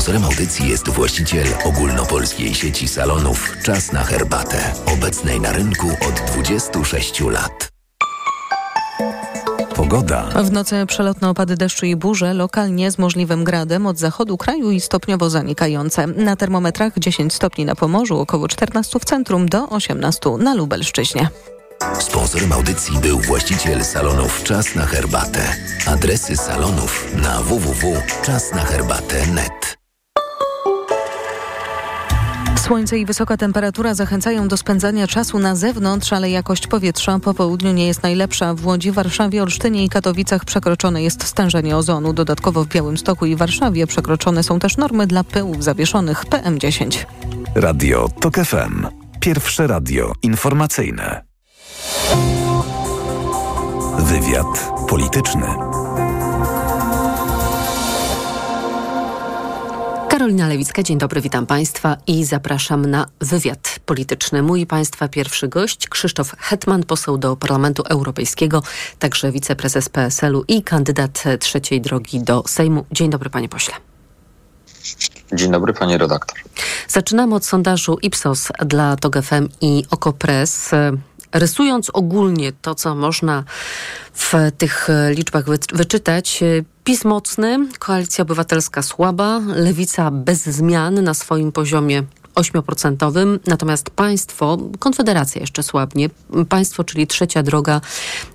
Sponsorem audycji jest właściciel ogólnopolskiej sieci salonów Czas na herbatę, obecnej na rynku od 26 lat. Pogoda. W nocy przelotne opady deszczu i burze, lokalnie z możliwym gradem od zachodu kraju i stopniowo zanikające. Na termometrach 10 stopni na Pomorzu, około 14 w centrum do 18 na Lubelszczyźnie. Sponsorem audycji był właściciel salonów Czas na herbatę. Adresy salonów na www.czasnaherbatę.net. Słońce i wysoka temperatura zachęcają do spędzania czasu na zewnątrz, ale jakość powietrza po południu nie jest najlepsza. W Łodzi, Warszawie, Olsztynie i Katowicach przekroczone jest stężenie ozonu. Dodatkowo w Białymstoku i Warszawie przekroczone są też normy dla pyłów zawieszonych PM10. Radio TOK FM. Pierwsze radio informacyjne. Wywiad polityczny. Karolina Lewicka, dzień dobry, witam Państwa i zapraszam na wywiad polityczny. Mój Państwa pierwszy gość, Krzysztof Hetman, poseł do Parlamentu Europejskiego, także wiceprezes PSL-u i kandydat trzeciej drogi do Sejmu. Dzień dobry, panie pośle. Dzień dobry, pani redaktor. Zaczynamy od sondażu Ipsos dla TOG FM i OKO.press. Rysując ogólnie to, co można w tych liczbach wyczytać, PiS mocny, Koalicja Obywatelska słaba, Lewica bez zmian na swoim poziomie 8%, natomiast państwo, Konfederacja jeszcze słabnie, państwo, czyli trzecia droga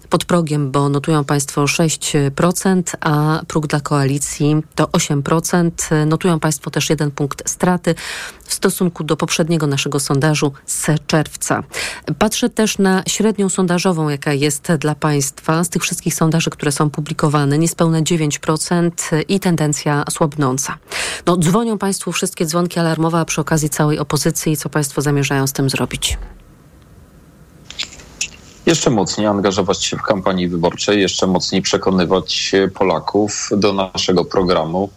pod progiem, bo notują Państwo 6%, a próg dla koalicji to 8%. Notują Państwo też jeden punkt straty w stosunku do poprzedniego naszego sondażu z czerwca. Patrzę też na średnią sondażową, jaka jest dla Państwa z tych wszystkich sondaży, które są publikowane, niespełna 9% i tendencja słabnąca. No, dzwonią Państwu wszystkie dzwonki alarmowe, a przy okazji całej opozycji, co Państwo zamierzają z tym zrobić? Jeszcze mocniej angażować się w kampanii wyborczej, jeszcze mocniej przekonywać Polaków do naszego programu,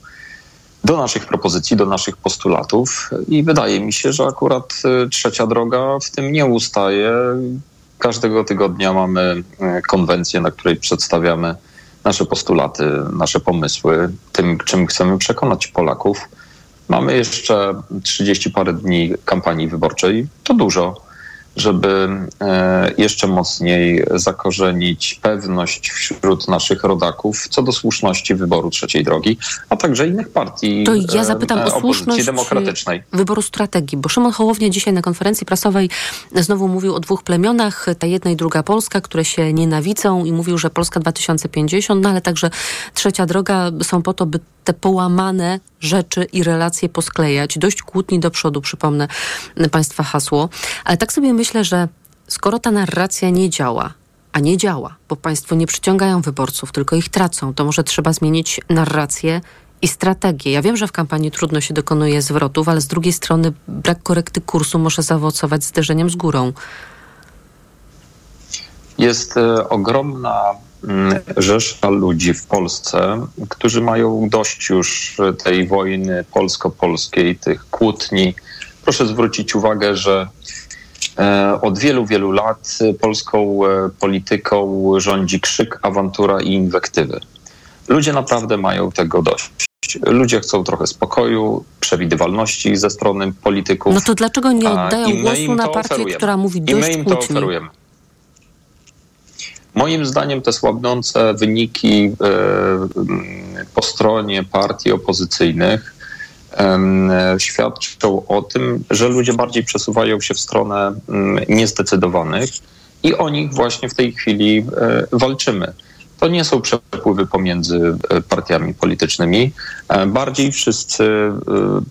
do naszych propozycji, do naszych postulatów. I wydaje mi się, że akurat y, trzecia droga w tym nie ustaje. Każdego tygodnia mamy y, konwencję, na której przedstawiamy nasze postulaty, nasze pomysły, tym, czym chcemy przekonać Polaków. Mamy jeszcze 30 parę dni kampanii wyborczej. To dużo żeby e, jeszcze mocniej zakorzenić pewność wśród naszych rodaków co do słuszności wyboru trzeciej drogi, a także innych partii To ja zapytam o słuszność demokratycznej. wyboru strategii, bo Szymon Hołownia dzisiaj na konferencji prasowej znowu mówił o dwóch plemionach, ta jedna i druga Polska, które się nienawidzą i mówił, że Polska 2050, no ale także trzecia droga są po to, by te połamane rzeczy i relacje posklejać. Dość kłótni do przodu, przypomnę Państwa hasło. Ale tak sobie myślę, że skoro ta narracja nie działa, a nie działa, bo Państwo nie przyciągają wyborców, tylko ich tracą, to może trzeba zmienić narrację i strategię. Ja wiem, że w kampanii trudno się dokonuje zwrotów, ale z drugiej strony brak korekty kursu może zaowocować zderzeniem z górą. Jest e, ogromna rzesza ludzi w Polsce, którzy mają dość już tej wojny polsko-polskiej, tych kłótni. Proszę zwrócić uwagę, że e, od wielu, wielu lat polską e, polityką rządzi krzyk, awantura i inwektywy. Ludzie naprawdę mają tego dość. Ludzie chcą trochę spokoju, przewidywalności ze strony polityków. No to dlaczego nie oddają głosu na partię, oferujemy. która mówi dość I my im kłótni? to oferujemy. Moim zdaniem te słabnące wyniki e, po stronie partii opozycyjnych świadczą o tym, że ludzie bardziej przesuwają się w stronę niezdecydowanych i o nich właśnie w tej chwili e, walczymy. To nie są przepływy pomiędzy e, partiami politycznymi. Bardziej wszyscy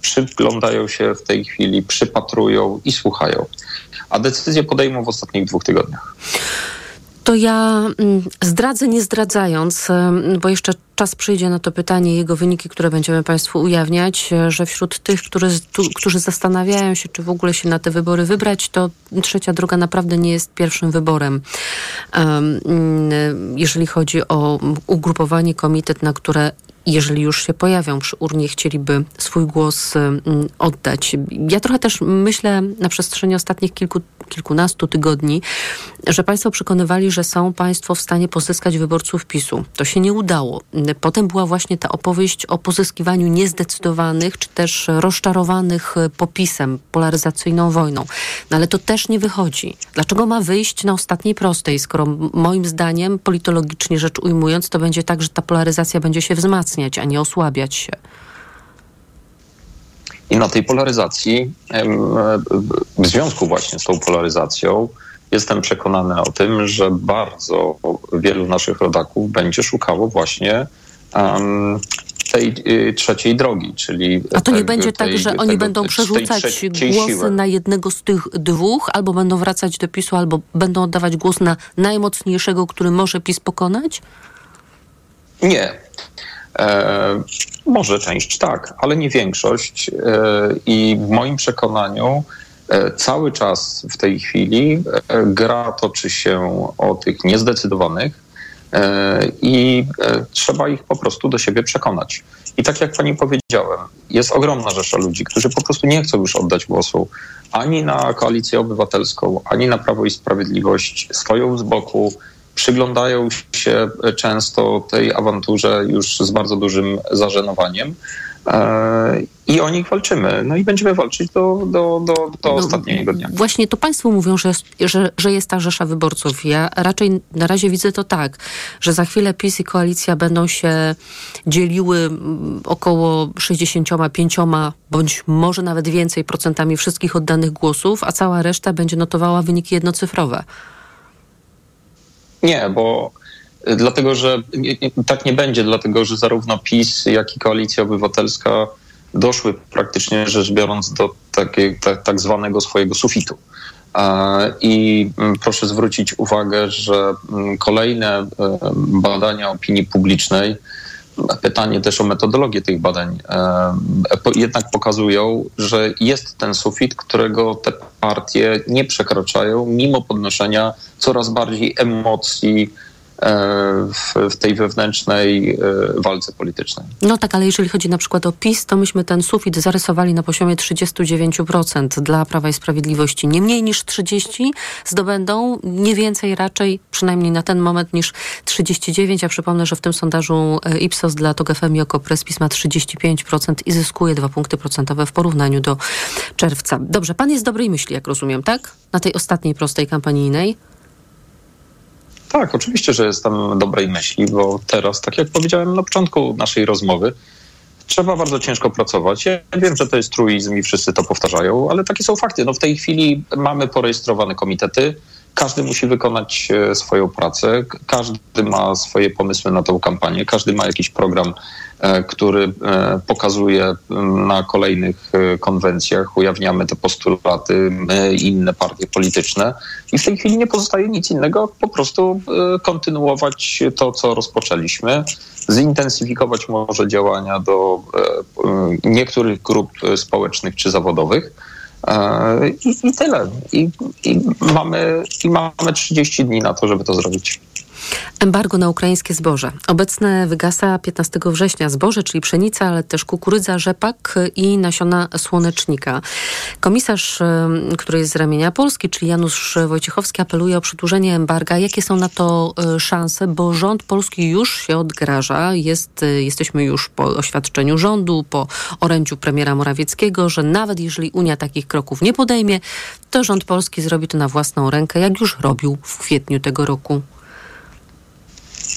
przyglądają się w tej chwili, przypatrują i słuchają. A decyzje podejmą w ostatnich dwóch tygodniach. To ja mm, zdradzę nie zdradzając, bo jeszcze czas przyjdzie na to pytanie, jego wyniki, które będziemy Państwu ujawniać, e, że wśród tych, którzy, którzy zastanawiają się, czy w ogóle się na te wybory wybrać, to trzecia droga naprawdę nie jest pierwszym wyborem. Um, jeżeli chodzi o ugrupowanie komitet, na które jeżeli już się pojawią przy urnie, chcieliby swój głos oddać. Ja trochę też myślę na przestrzeni ostatnich kilku kilkunastu tygodni, że Państwo przekonywali, że są Państwo w stanie pozyskać wyborców PiSu. To się nie udało. Potem była właśnie ta opowieść o pozyskiwaniu niezdecydowanych, czy też rozczarowanych popisem, polaryzacyjną wojną. No ale to też nie wychodzi. Dlaczego ma wyjść na ostatniej prostej, skoro moim zdaniem, politologicznie rzecz ujmując, to będzie tak, że ta polaryzacja będzie się wzmacniać, a nie osłabiać się? I na tej polaryzacji, w związku właśnie z tą polaryzacją, jestem przekonany o tym, że bardzo wielu naszych rodaków będzie szukało właśnie um, tej y, trzeciej drogi, czyli. A to nie będzie tak, tej, tak, że tego, oni będą przerzucać głosy siły. na jednego z tych dwóch, albo będą wracać do PiSu, albo będą oddawać głos na najmocniejszego, który może PiS pokonać? Nie. E, może część tak, ale nie większość. E, I w moim przekonaniu e, cały czas w tej chwili e, gra toczy się o tych niezdecydowanych i trzeba ich po prostu do siebie przekonać. I tak jak pani powiedziałem, jest ogromna rzesza ludzi, którzy po prostu nie chcą już oddać głosu ani na koalicję obywatelską, ani na Prawo i Sprawiedliwość, stoją z boku, przyglądają się często tej awanturze już z bardzo dużym zażenowaniem. E, I o nich walczymy. No i będziemy walczyć do, do, do, do no, ostatniego dnia. Właśnie to Państwo mówią, że, że, że jest ta rzesza wyborców. Ja raczej na razie widzę to tak, że za chwilę PiS i koalicja będą się dzieliły około 65 bądź może nawet więcej procentami wszystkich oddanych głosów, a cała reszta będzie notowała wyniki jednocyfrowe. Nie, bo y, dlatego, że tak nie będzie, dlatego że zarówno PiS, jak i Koalicja Obywatelska doszły praktycznie rzecz biorąc do takiej, tak, tak zwanego swojego sufitu. I mm, proszę zwrócić uwagę, że mm, kolejne y, badania opinii publicznej, pytanie też o metodologię tych badań, jednak pokazują, że jest ten sufit, którego te partie nie przekraczają, mimo podnoszenia coraz bardziej emocji w, w, tej wewnętrznej e, walce politycznej. No tak, ale jeżeli chodzi na przykład o PiS, to myśmy ten sufit zarysowali na poziomie 39% dla Prawa i Sprawiedliwości. Nie mniej niż 30 zdobędą, nie więcej raczej, przynajmniej na ten moment, niż 39. Ja przypomnę, że w tym sondażu e, Ipsos dla TOG FM i Okopres PiS ma 35% i zyskuje 2 punkty procentowe w porównaniu do czerwca. Dobrze, pan jest dobrej myśli, jak rozumiem, tak? Na tej ostatniej prostej kampanijnej. Tak, oczywiście, że jestem dobrej myśli, bo teraz, tak jak powiedziałem na początku naszej rozmowy, trzeba bardzo ciężko pracować. Ja wiem, że to jest truizm i wszyscy to powtarzają, ale takie są fakty. No w tej chwili mamy porejestrowane komitety, każdy musi wykonać e, swoją pracę, każdy ma swoje pomysły na tą kampanię, każdy ma jakiś program E, który e, pokazuje na kolejnych konwencjach, ujawniamy te postulaty, inne partie polityczne. I w tej chwili nie pozostaje nic innego, po prostu kontynuować to, co rozpoczęliśmy, zintensyfikować może działania do niektórych grup społecznych czy zawodowych. I, i tyle. I, I, mamy, I mamy 30 dni na to, żeby to zrobić. Embargo na ukraińskie zboże. Obecne wygasa 15 września zboże, czyli pszenica, ale też kukurydza, rzepak i nasiona słonecznika. Komisarz, który jest z ramienia Polski, czyli Janusz Wojciechowski, apeluje o przedłużenie embarga. Jakie są na to e, szanse? Bo rząd polski już się odgraża. Jest, e, jesteśmy już po oświadczeniu rządu, po orędziu premiera Morawieckiego, że nawet jeżeli Unia takich kroków nie podejmie, to rząd polski zrobi to na własną rękę, jak już robił w kwietniu tego roku.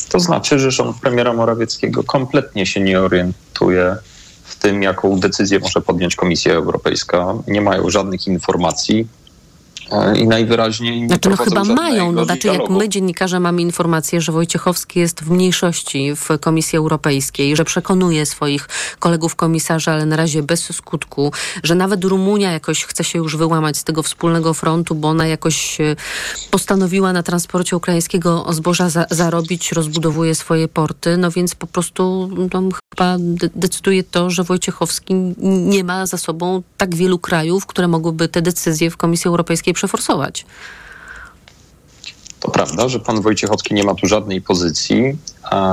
To znaczy, że rząd premiera Morawieckiego kompletnie się nie orientuje w tym, jaką decyzję może podjąć Komisja Europejska. Nie mają żadnych informacji i najwyraźniej nie Znaczy no chyba mają, no znaczy jak my dziennikarze mamy informację, że Wojciechowski jest w mniejszości w Komisji Europejskiej, że przekonuje swoich kolegów komisarzy, ale na razie bez skutku, że nawet Rumunia jakoś chce się już wyłamać z tego wspólnego frontu, bo ona jakoś e, postanowiła na transporcie ukraińskiego zboża za zarobić, rozbudowuje swoje porty, no więc po prostu no, chyba decyduje to, że Wojciechowski nie ma za sobą tak wielu krajów, które mogłyby te decyzje w Komisji Europejskiej przeforsować. To prawda, że pan Wojciechowski nie ma tu żadnej pozycji,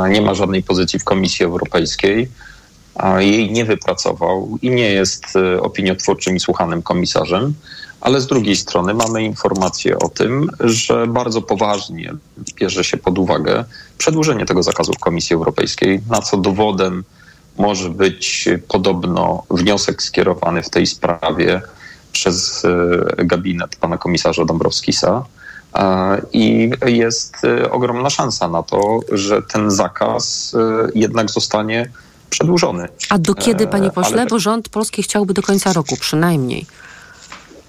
nie ma żadnej pozycji w Komisji Europejskiej. jej nie wypracował i nie jest opiniotwórczym i słuchanym komisarzem ale z drugiej strony mamy informację o tym, że bardzo poważnie bierze się pod uwagę przedłużenie tego zakazu w Komisji Europejskiej, na co dowodem może być podobno wniosek skierowany w tej sprawie przez e, gabinet pana komisarza Dąbrowskisa. E, I jest e, ogromna szansa na to, że ten zakaz jednak zostanie przedłużony. A do kiedy, panie pośle? Ale... Bo rząd polski chciałby do końca roku przynajmniej.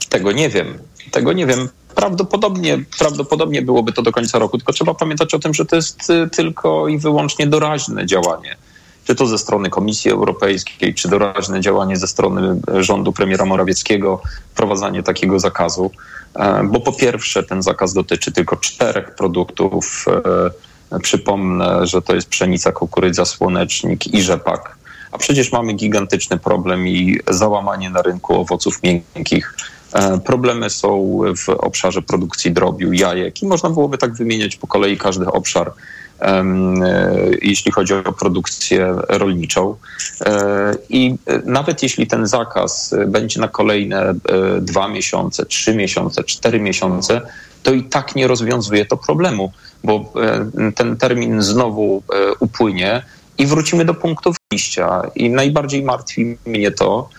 Tego nie wiem. Tego nie wiem. Prawdopodobnie, prawdopodobnie byłoby to do końca roku, tylko trzeba pamiętać o tym, że to jest y, tylko i wyłącznie doraźne działanie. Czy to ze strony Komisji Europejskiej, czy doraźne działanie ze strony y, rządu premiera Morawieckiego, wprowadzanie takiego zakazu. E, bo po pierwsze, ten zakaz dotyczy tylko czterech produktów. E, przypomnę, że to jest pszenica, kukurydza, słonecznik i rzepak. A przecież mamy gigantyczny problem i załamanie na rynku owoców miękkich problemy są w obszarze produkcji drobiu, jajek i można byłoby tak wymieniać po kolei każdy obszar, e, jeśli chodzi o produkcję rolniczą. E, I nawet jeśli ten zakaz będzie na kolejne dwa miesiące, trzy miesiące, cztery miesiące, to i tak nie rozwiązuje to problemu, bo ten termin znowu upłynie i wrócimy do punktów wyjścia. I najbardziej martwi mnie to, E,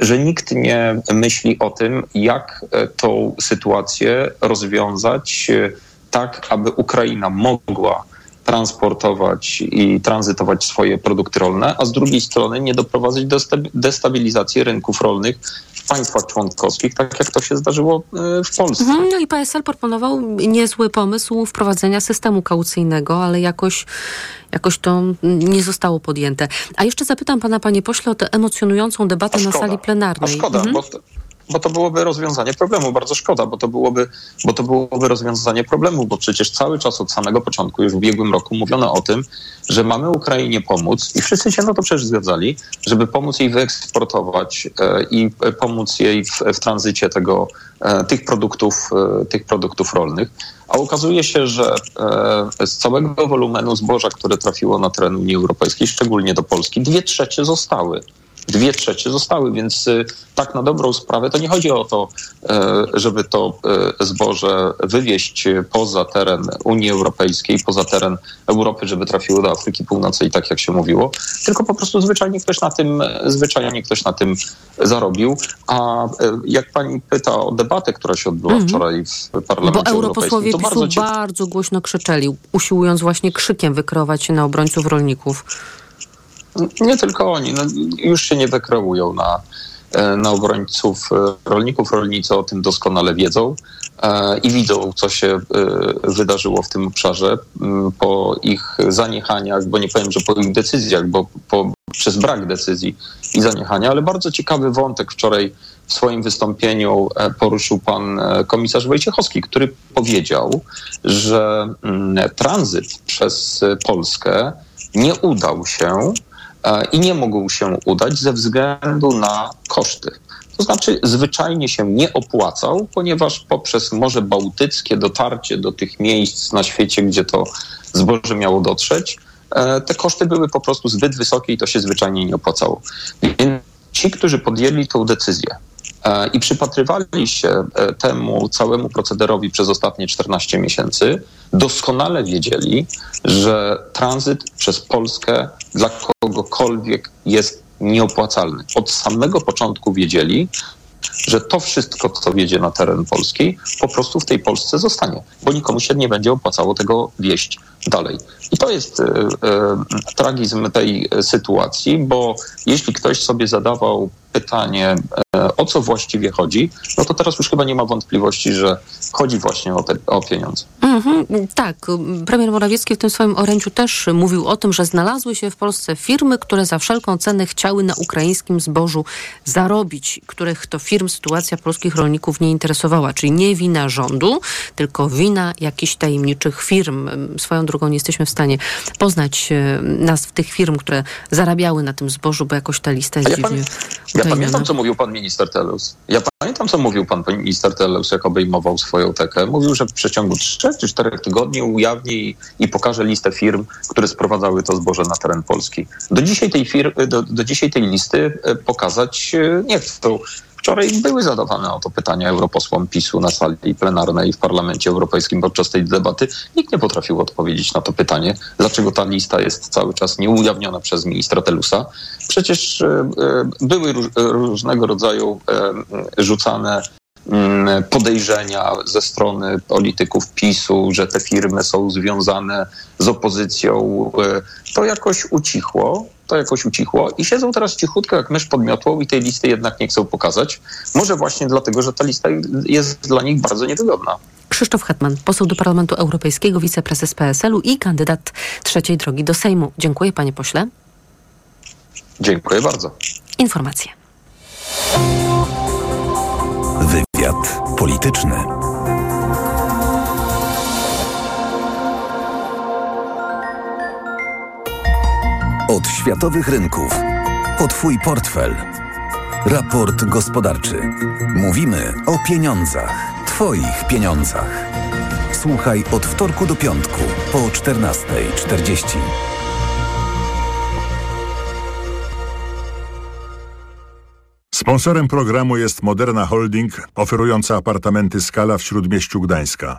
że nikt nie myśli o tym, jak e, tą sytuację rozwiązać e, tak, aby Ukraina mogła transportować i tranzytować swoje produkty rolne, a z drugiej strony nie doprowadzić do destabilizacji rynków rolnych w państwach członkowskich, tak jak to się zdarzyło w Polsce. Mhm, no i PSL proponował niezły pomysł wprowadzenia systemu kaucyjnego, ale jakoś jakoś to nie zostało podjęte. A jeszcze zapytam pana, panie pośle, o tę emocjonującą debatę na sali plenarnej. A szkoda, mhm. bo, bo to byłoby rozwiązanie problemu. Bardzo szkoda, bo to, byłoby, bo to byłoby rozwiązanie problemu, bo przecież cały czas od samego początku, już w ubiegłym roku, mówiono o tym, że mamy Ukrainie pomóc i wszyscy się na to przecież zgadzali, żeby pomóc jej wyeksportować e, i pomóc jej w, w tranzycie tego, e, tych, produktów, e, tych produktów rolnych. A okazuje się, że z całego wolumenu zboża, które trafiło na teren Unii Europejskiej, szczególnie do Polski, dwie trzecie zostały dwie trzecie zostały, więc y, tak na dobrą sprawę to nie chodzi o to, e, żeby to e, zboże wywieźć poza teren Unii Europejskiej, poza teren Europy, żeby trafiło do Afryki Północnej, tak jak się mówiło, tylko po prostu zwyczajnie ktoś na tym, zwyczajnie ktoś na tym zarobił. A e, jak pani pyta o debatę, która się odbyła mm wczoraj w Parlamencie Bo europosłowie PiSu bardzo, bardzo głośno krzyczeli, usiłując właśnie krzykiem wykrować się na obrońców rolników nie tylko oni, no, już się nie dekreują na, e, na obrońców e, rolników. Rolnicy o tym doskonale wiedzą e, i widzą, co się wydarzyło w tym obszarze po ich zaniechaniach, bo nie powiem, że po ich decyzjach, bo po, przez brak decyzji i zaniechania, ale bardzo ciekawy wątek wczoraj w swoim wystąpieniu poruszył pan komisarz Wojciechowski, który powiedział, że tranzyt przez Polskę nie udał się i nie mógł się udać ze względu na koszty. To znaczy, zwyczajnie się nie opłacał, ponieważ poprzez Morze Bałtyckie dotarcie do tych miejsc na świecie, gdzie to zboże miało dotrzeć, e, te koszty były po prostu zbyt wysokie i to się zwyczajnie nie opłacało. Więc ci, którzy podjęli tę decyzję, E, i przypatrywali się e, temu całemu procederowi przez ostatnie 14 miesięcy, doskonale wiedzieli, że tranzyt przez Polskę dla kogokolwiek jest nieopłacalny. Od samego początku wiedzieli, że to wszystko, co wiedzie na teren Polski, po prostu w tej Polsce zostanie, bo nikomu się nie będzie opłacało tego wieść dalej. I to jest e, e, tragizm tej sytuacji, bo jeśli ktoś sobie zadawał pytanie, e, o co właściwie chodzi, no to teraz już chyba nie ma wątpliwości, że chodzi właśnie o, te, o pieniądze. Mhm, tak. Premier Morawiecki w tym swoim orędziu też mówił o tym, że znalazły się w Polsce firmy, które za wszelką cenę chciały na ukraińskim zbożu zarobić, których to firm sytuacja polskich rolników nie interesowała. Czyli nie wina rządu, tylko wina jakichś tajemniczych firm. Swoją drogą nie jesteśmy w stanie poznać e, nazw tych firm, które zarabiały na tym zbożu, bo jakoś ta lista jest ja dziwnie pamiętam, co mówił pan minister Telus. Ja pamiętam, co mówił pan minister Telus, jak obejmował swoją tekę. Mówił, że w przeciągu 3 czy 4 tygodni ujawni i pokaże listę firm, które sprowadzały to zboże na teren Polski. Do dzisiaj tej, fir- do, do dzisiaj tej listy e, pokazać e, nie chcą. Wczoraj były zadawane o to pytania europosłom PiSu na sali plenarnej w Parlamencie Europejskim podczas tej debaty. Nikt nie potrafił odpowiedzieć na to pytanie, dlaczego ta lista jest cały czas nieujawniona przez ministra Telusa. Przecież e, e, były różnego rodzaju e, rzucane podejrzenia ze strony polityków PiSu, że te firmy są związane z opozycją. To jakoś ucichło to jakoś ucichło i siedzą teraz cichutko jak mysz pod miotłą i tej listy jednak nie chcą pokazać. Może właśnie dlatego, że ta lista jest dla nich bardzo niewygodna. Krzysztof Hetman, poseł do Parlamentu Europejskiego, wiceprezes PSL-u i kandydat trzeciej drogi do Sejmu. Dziękuję panie pośle. Dziękuję bardzo. Informacje. Wywiad polityczny. Od światowych rynków. O Twój portfel. Raport gospodarczy. Mówimy o pieniądzach. Twoich pieniądzach. Słuchaj od wtorku do piątku po 14.40. Sponsorem programu jest Moderna Holding, oferująca apartamenty Skala w Śródmieściu Gdańska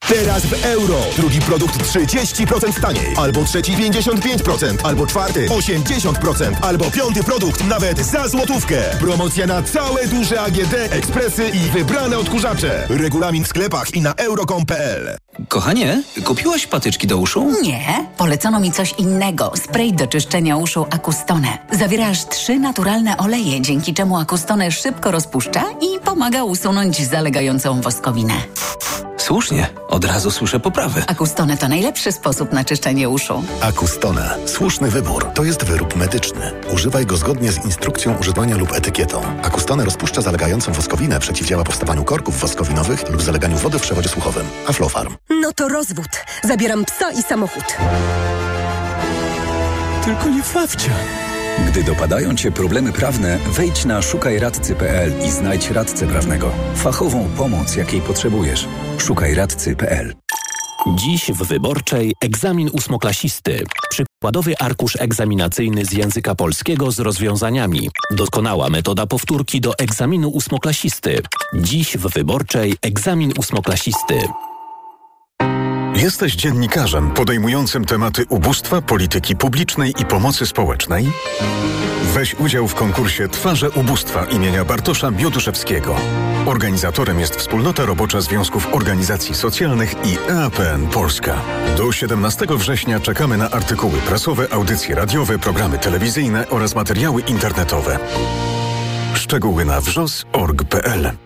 Teraz w euro. Drugi produkt 30% taniej. Albo trzeci 55%. Albo czwarty 80%. Albo piąty produkt nawet za złotówkę. Promocja na całe duże AGD, ekspresy i wybrane odkurzacze. Regulamin w sklepach i na euro.com.pl Kochanie, kupiłaś patyczki do uszu? Nie, polecono mi coś innego. Spray do czyszczenia uszu Acustone. Zawiera aż trzy naturalne oleje, dzięki czemu Acustone szybko rozpuszcza i pomaga usunąć zalegającą woskowinę. Słusznie, od razu słyszę poprawy. Acustone to najlepszy sposób na czyszczenie uszu. Acustone. Słuszny wybór. To jest wyrób medyczny. Używaj go zgodnie z instrukcją używania lub etykietą. Acustone rozpuszcza zalegającą woskowinę, przeciwdziała powstawaniu korków woskowinowych lub zaleganiu wody w przewodzie słuchowym. Aflofarm. No to rozwód. Zabieram psa i samochód. Tylko nie Fawcia. Gdy dopadają Cię problemy prawne, wejdź na szukajradcy.pl i znajdź radcę prawnego. Fachową pomoc, jakiej potrzebujesz. Szukajradcy.pl Dziś w Wyborczej egzamin ósmoklasisty. Przykładowy arkusz egzaminacyjny z języka polskiego z rozwiązaniami. Doskonała metoda powtórki do egzaminu ósmoklasisty. Dziś w Wyborczej egzamin ósmoklasisty. Jesteś dziennikarzem podejmującym tematy ubóstwa, polityki publicznej i pomocy społecznej? Weź udział w konkursie Twarze Ubóstwa imienia Bartosza Mioduszewskiego. Organizatorem jest Wspólnota Robocza Związków Organizacji Socjalnych i EAPN Polska. Do 17 września czekamy na artykuły prasowe, audycje radiowe, programy telewizyjne oraz materiały internetowe. Szczegóły na wrzos.org.pl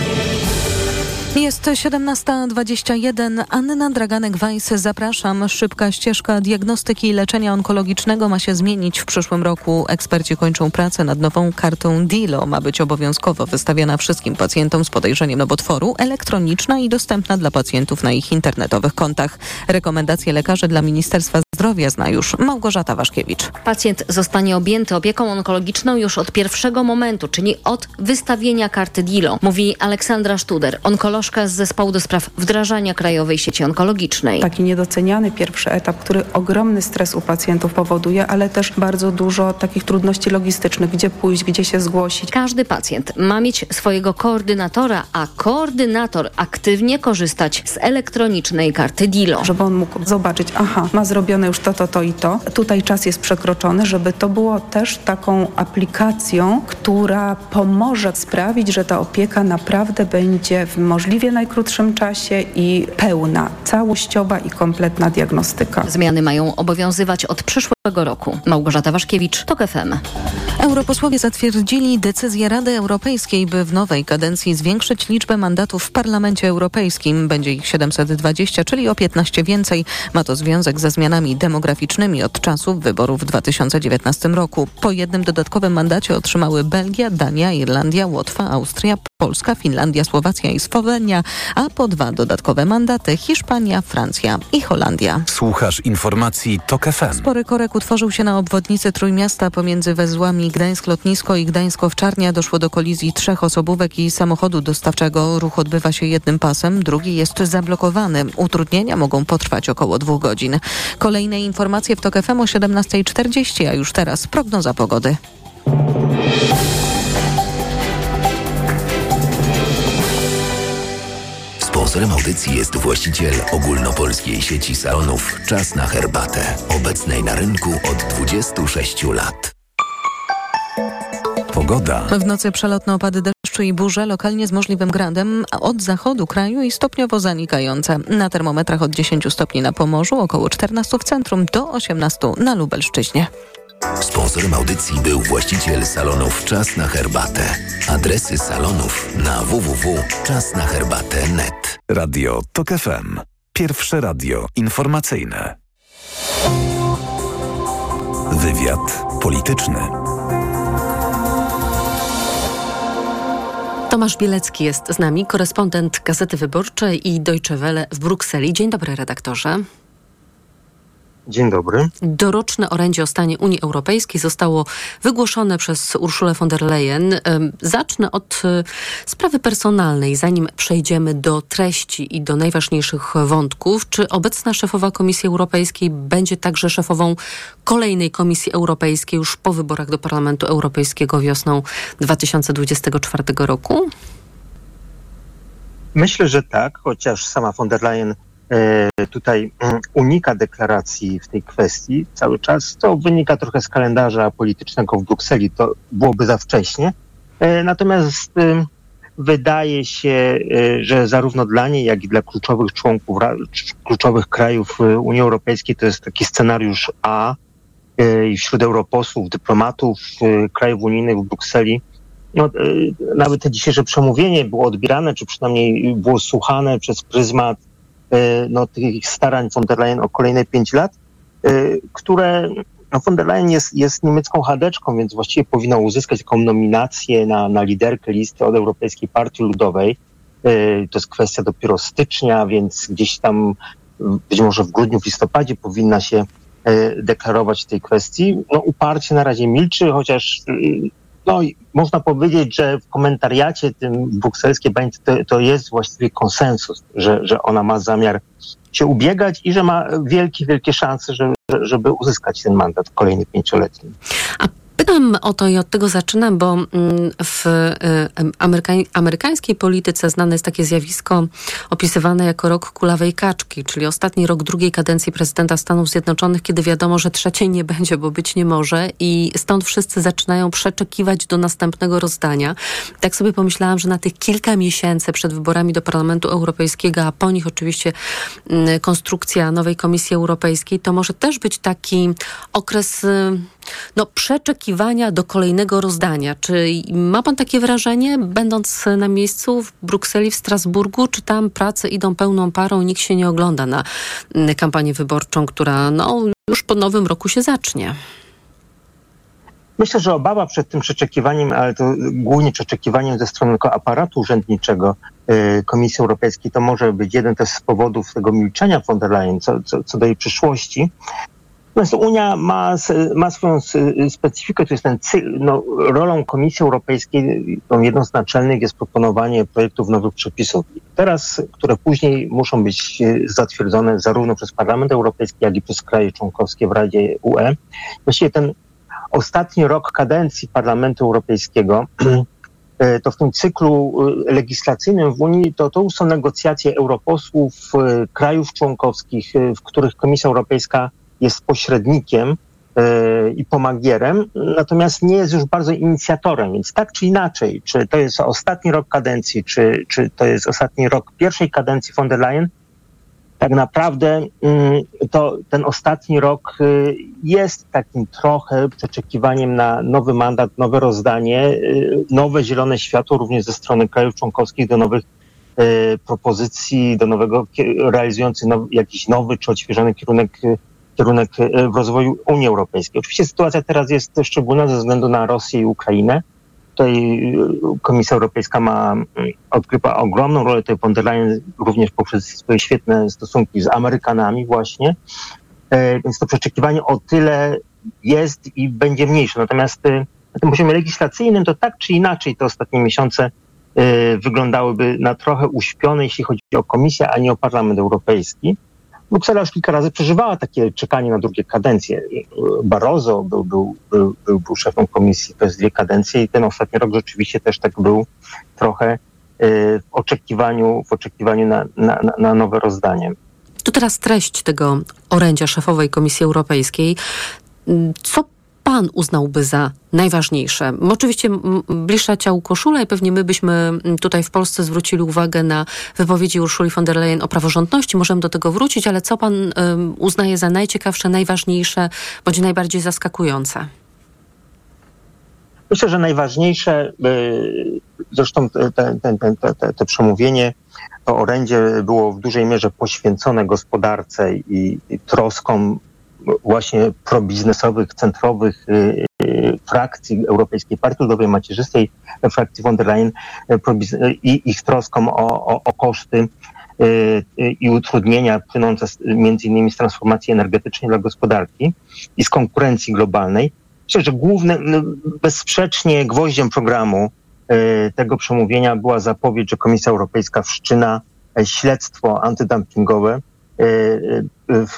Jest 17.21. Anna Draganek-Weiss, zapraszam. Szybka ścieżka diagnostyki i leczenia onkologicznego ma się zmienić w przyszłym roku. Eksperci kończą pracę nad nową kartą DILO. Ma być obowiązkowo wystawiana wszystkim pacjentom z podejrzeniem nowotworu, elektroniczna i dostępna dla pacjentów na ich internetowych kontach. Rekomendacje lekarzy dla Ministerstwa Zdrowia zdrowia zna już Małgorzata Waszkiewicz. Pacjent zostanie objęty opieką onkologiczną już od pierwszego momentu, czyli od wystawienia karty DILO, mówi Aleksandra Sztuder, onkolożka z zespołu do spraw wdrażania Krajowej Sieci Onkologicznej. Taki niedoceniany pierwszy etap, który ogromny stres u pacjentów powoduje, ale też bardzo dużo takich trudności logistycznych, gdzie pójść, gdzie się zgłosić. Każdy pacjent ma mieć swojego koordynatora, a koordynator aktywnie korzystać z elektronicznej karty DILO. Żeby on mógł zobaczyć, aha, ma zrobione już to, to, to i to. Tutaj czas jest przekroczony, żeby to było też taką aplikacją, która pomoże sprawić, że ta opieka naprawdę będzie w możliwie najkrótszym czasie i pełna, całościowa i kompletna diagnostyka. Zmiany mają obowiązywać od przyszłego roku. Małgorzata Waszkiewicz, TOK FM. Europosłowie zatwierdzili decyzję Rady Europejskiej, by w nowej kadencji zwiększyć liczbę mandatów w Parlamencie Europejskim. Będzie ich 720, czyli o 15 więcej. Ma to związek ze zmianami demograficznymi od czasu wyborów w 2019 roku. Po jednym dodatkowym mandacie otrzymały Belgia, Dania, Irlandia, Łotwa, Austria, Polska, Finlandia, Słowacja i Słowenia, a po dwa dodatkowe mandaty Hiszpania, Francja i Holandia. Słuchasz informacji TOK FM. Spory korek utworzył się na obwodnicy Trójmiasta pomiędzy wezłami Gdańsk-Lotnisko i Gdańsk-Owczarnia. Doszło do kolizji trzech osobówek i samochodu dostawczego. Ruch odbywa się jednym pasem, drugi jest zablokowany. Utrudnienia mogą potrwać około dwóch godzin. Kolejne informacje w TOK FM o 17.40, a już teraz prognoza pogody. Sponsorem audycji jest właściciel ogólnopolskiej sieci salonów Czas na herbatę, obecnej na rynku od 26 lat. Pogoda. W nocy przelotne opady deszczu i burze, lokalnie z możliwym gradem, od zachodu kraju i stopniowo zanikające. Na termometrach od 10 stopni na Pomorzu, około 14 w centrum, do 18 na Lubelszczyźnie. Sponsorem audycji był właściciel salonów Czas na herbatę. Adresy salonów na www.czasnaherbatę.net. Radio TOK FM. Pierwsze radio informacyjne. Wywiad polityczny. Tomasz Bielecki jest z nami, korespondent Gazety Wyborczej i Deutsche Welle w Brukseli. Dzień dobry, redaktorze. Dzień dobry. Doroczne orędzie o stanie Unii Europejskiej zostało wygłoszone przez Urszulę von der Leyen. Zacznę od e, sprawy personalnej, zanim przejdziemy do treści i do najważniejszych wątków. Czy obecna szefowa Komisji Europejskiej będzie także szefową kolejnej Komisji Europejskiej już po wyborach do Parlamentu Europejskiego wiosną 2024 roku? Myślę, że tak, chociaż sama von der Leyen tutaj mm, unika deklaracji w tej kwestii cały czas. To wynika trochę z kalendarza politycznego w Brukseli, to byłoby za wcześnie. E, natomiast wydaje się, e, że zarówno dla niej, jak i dla kluczowych członków, kluczowych krajów Unii Europejskiej to jest taki scenariusz A i wśród europosłów, dyplomatów krajów unijnych w Brukseli no, nawet te dzisiejsze przemówienie było odbierane, czy przynajmniej było słuchane przez pryzmat E, no, tych starań von der Leyen o kolejne pięć lat, e, które no, von der Leyen jest, jest niemiecką chadeczką, więc właściwie powinna uzyskać taką nominację na, na liderkę listy od Europejskiej Partii Ludowej. E, to jest kwestia dopiero stycznia, więc gdzieś tam być może w grudniu, w listopadzie powinna się deklarować tej kwestii. No, uparcie na razie milczy, chociaż no, można powiedzieć, że w komentariacie tym brukselskiej bańce to, to jest właściwie konsensus, że, że ona ma zamiar się ubiegać i że ma wielkie, wielkie szanse, że, żeby uzyskać ten mandat kolejny pięcioletni. A Pytam o to i od tego zaczynam, bo mm, w y, amerykańskiej polityce znane jest takie zjawisko opisywane jako rok kulawej kaczki, czyli ostatni rok drugiej kadencji prezydenta Stanów Zjednoczonych, kiedy wiadomo, że trzeciej nie będzie, bo być nie może i stąd wszyscy zaczynają przeczekiwać do następnego rozdania. Tak sobie pomyślałam, że na tych kilka miesięcy przed wyborami do Parlamentu Europejskiego, a po nich oczywiście mm, konstrukcja nowej Komisji Europejskiej, to może też być taki okres y, no, przeczekiwania do kolejnego rozdania. Czy ma pan takie wrażenie, będąc na miejscu w Brukseli, w Strasburgu, czy tam prace idą pełną parą, nikt się nie ogląda na mm, kampanię wyborczą, która no, już po nowym roku się zacznie? Myślę, że obawa przed tym przeczekiwaniem, ale to głównie przeczekiwaniem ze strony aparatu urzędniczego y, Komisji Europejskiej, to może być jeden też z powodów tego milczenia von der Leyen co, co, co do jej przyszłości. Natomiast Unia ma, ma swoją specyfikę, to jest ten cykl, no, rolą Komisji Europejskiej, tą jedną z naczelnych jest proponowanie projektów nowych przepisów. Teraz, które później muszą być zatwierdzone zarówno przez Parlament Europejski, jak i przez kraje członkowskie w Radzie UE. Właściwie ten ostatni rok kadencji Parlamentu Europejskiego to w tym cyklu legislacyjnym w Unii to, to są negocjacje europosłów krajów członkowskich, w których Komisja Europejska jest pośrednikiem i pomagierem, natomiast nie jest już bardzo inicjatorem, więc tak czy inaczej, czy to jest ostatni rok kadencji, czy, czy to jest ostatni rok pierwszej kadencji von der Leyen, tak naprawdę to ten ostatni rok jest takim trochę przeczekiwaniem na nowy mandat, nowe rozdanie, nowe zielone światło również ze strony krajów członkowskich do nowych propozycji, do nowego, realizujących now, jakiś nowy czy odświeżony kierunek kierunek w rozwoju Unii Europejskiej. Oczywiście sytuacja teraz jest szczególna ze względu na Rosję i Ukrainę. Tutaj Komisja Europejska ma, odgrywa ogromną rolę tej von der Leyen również poprzez swoje świetne stosunki z Amerykanami właśnie. Więc to przeczekiwanie o tyle jest i będzie mniejsze. Natomiast na tym poziomie legislacyjnym to tak czy inaczej te ostatnie miesiące wyglądały na trochę uśpione, jeśli chodzi o Komisję, a nie o Parlament Europejski. Bruksela już kilka razy przeżywała takie czekanie na drugie kadencje. Barroso był, był, był, był, był szefem komisji przez dwie kadencje i ten ostatni rok rzeczywiście też tak był trochę w oczekiwaniu, w oczekiwaniu na, na, na nowe rozdanie. To teraz treść tego orędzia szefowej Komisji Europejskiej. Co pan uznałby za najważniejsze? Oczywiście bliższa ciału koszula i pewnie my byśmy tutaj w Polsce zwrócili uwagę na wypowiedzi Urszuli von der Leyen o praworządności. Możemy do tego wrócić, ale co pan uznaje za najciekawsze, najważniejsze, bądź najbardziej zaskakujące? Myślę, że najważniejsze, zresztą te, te, te, te, te przemówienie, to orędzie było w dużej mierze poświęcone gospodarce i, i troskom właśnie probiznesowych, centrowych frakcji Europejskiej Partii Ludowej Macierzystej, frakcji von der Leyen i ich troskom o, o, o koszty i utrudnienia płynące między innymi z transformacji energetycznej dla gospodarki i z konkurencji globalnej. Myślę, że głównym, no, bezsprzecznie gwoździem programu tego przemówienia była zapowiedź, że Komisja Europejska wszczyna śledztwo antydumpingowe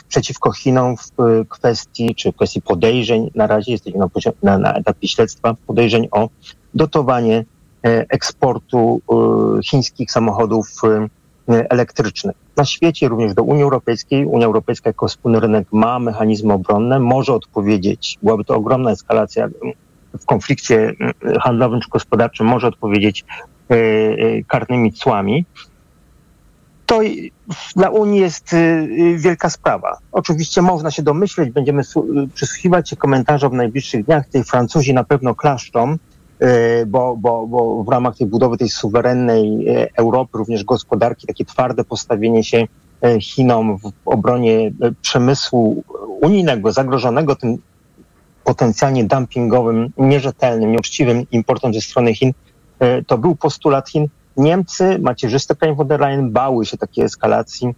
przeciwko Chinom w kwestii, czy w kwestii podejrzeń, na razie jesteśmy na, na, na etapie śledztwa, podejrzeń o dotowanie eksportu chińskich samochodów elektrycznych. Na świecie, również do Unii Europejskiej, Unia Europejska jako wspólny rynek ma mechanizmy obronne, może odpowiedzieć, byłaby to ogromna eskalacja w konflikcie handlowym czy gospodarczym, może odpowiedzieć karnymi cłami to dla Unii jest wielka sprawa. Oczywiście można się domyśleć, będziemy przysłuchiwać się komentarzom w najbliższych dniach. Tej Francuzi na pewno klaszczą, bo, bo, bo w ramach tej budowy tej suwerennej Europy, również gospodarki, takie twarde postawienie się Chinom w obronie przemysłu unijnego, zagrożonego tym potencjalnie dumpingowym, nierzetelnym, nieuczciwym importem ze strony Chin, to był postulat Chin. Niemcy, macierzyste pani von der Leyen, bały się takiej eskalacji.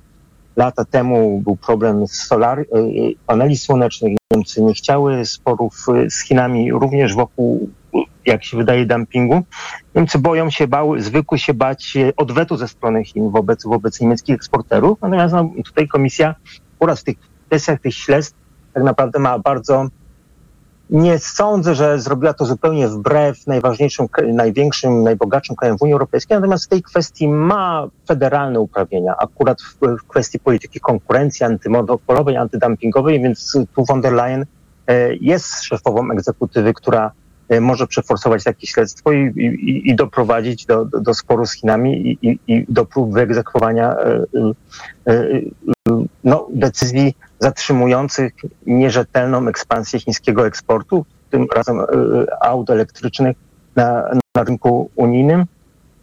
Lata temu był problem z solar, paneli słonecznych. Niemcy nie chciały sporów z Chinami, również wokół, jak się wydaje, dumpingu. Niemcy boją się, bały, zwykły się bać odwetu ze strony Chin wobec, wobec niemieckich eksporterów. Natomiast no, tutaj komisja oraz w tych kwestiach tych śledztw tak naprawdę ma bardzo nie sądzę, że zrobiła to zupełnie wbrew najważniejszym, największym, najbogatszym krajem w Unii Europejskiej, natomiast w tej kwestii ma federalne uprawnienia, akurat w, kwestii polityki konkurencji antymonopolowej, antydumpingowej, więc tu von der Leyen e, jest szefową egzekutywy, która może przeforsować takie śledztwo i, i, i doprowadzić do, do, sporu z Chinami i, i do prób wyegzekwowania e, no, decyzji zatrzymujących nierzetelną ekspansję chińskiego eksportu, tym razem aut elektrycznych na, na rynku unijnym.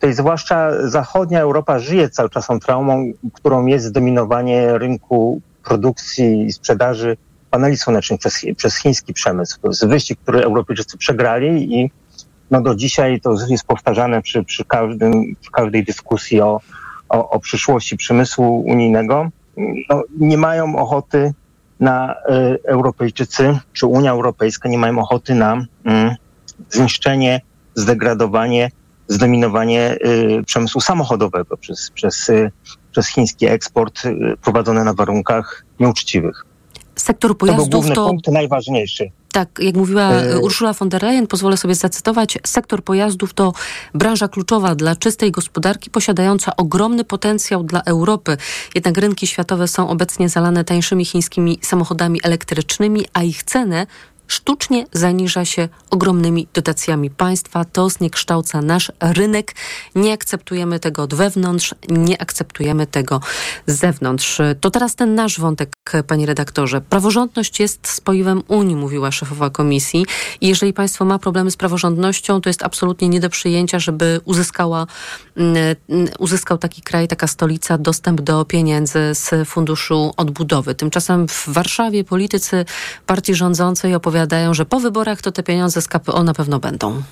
Jest zwłaszcza zachodnia Europa żyje cały czas tą traumą, którą jest zdominowanie rynku produkcji i sprzedaży paneli słonecznych przez, przez chiński przemysł. To jest wyścig, który Europejczycy przegrali i no do dzisiaj to jest powtarzane przy, przy, każdym, każdej dyskusji o, o, o przyszłości przemysłu unijnego no, nie mają ochoty na Europejczycy czy Unia Europejska nie mają ochoty na mm, zniszczenie, zdegradowanie, zdominowanie przemysłu samochodowego przez, przez, przez chiński eksport prowadzony na warunkach nieuczciwych. Sektor To był pojazdów główny to... punkt, najważniejszy. Tak, jak mówiła E, Ursula von der Leyen, pozwolę sobie zacytować, sektor pojazdów to branża kluczowa dla czystej gospodarki, posiadająca ogromny potencjał dla Europy. Jednak rynki światowe są obecnie zalane tańszymi chińskimi samochodami elektrycznymi, a ich cenę sztucznie zaniża się ogromnymi dotacjami państwa. To zniekształca nasz rynek. Nie akceptujemy tego od wewnątrz, nie akceptujemy tego z zewnątrz. To teraz ten nasz wątek, panie redaktorze. Praworządność jest spoiwem Unii, mówiła szefowa komisji. I jeżeli państwo ma problemy z praworządnością, to jest absolutnie nie do przyjęcia, żeby uzyskała, mm, mm, uzyskał taki kraj, taka stolica dostęp do pieniędzy z Funduszu Odbudowy. Tymczasem w Warszawie politycy partii rządzącej opowiadają, że po wyborach to te pieniądze z KPO na pewno będą.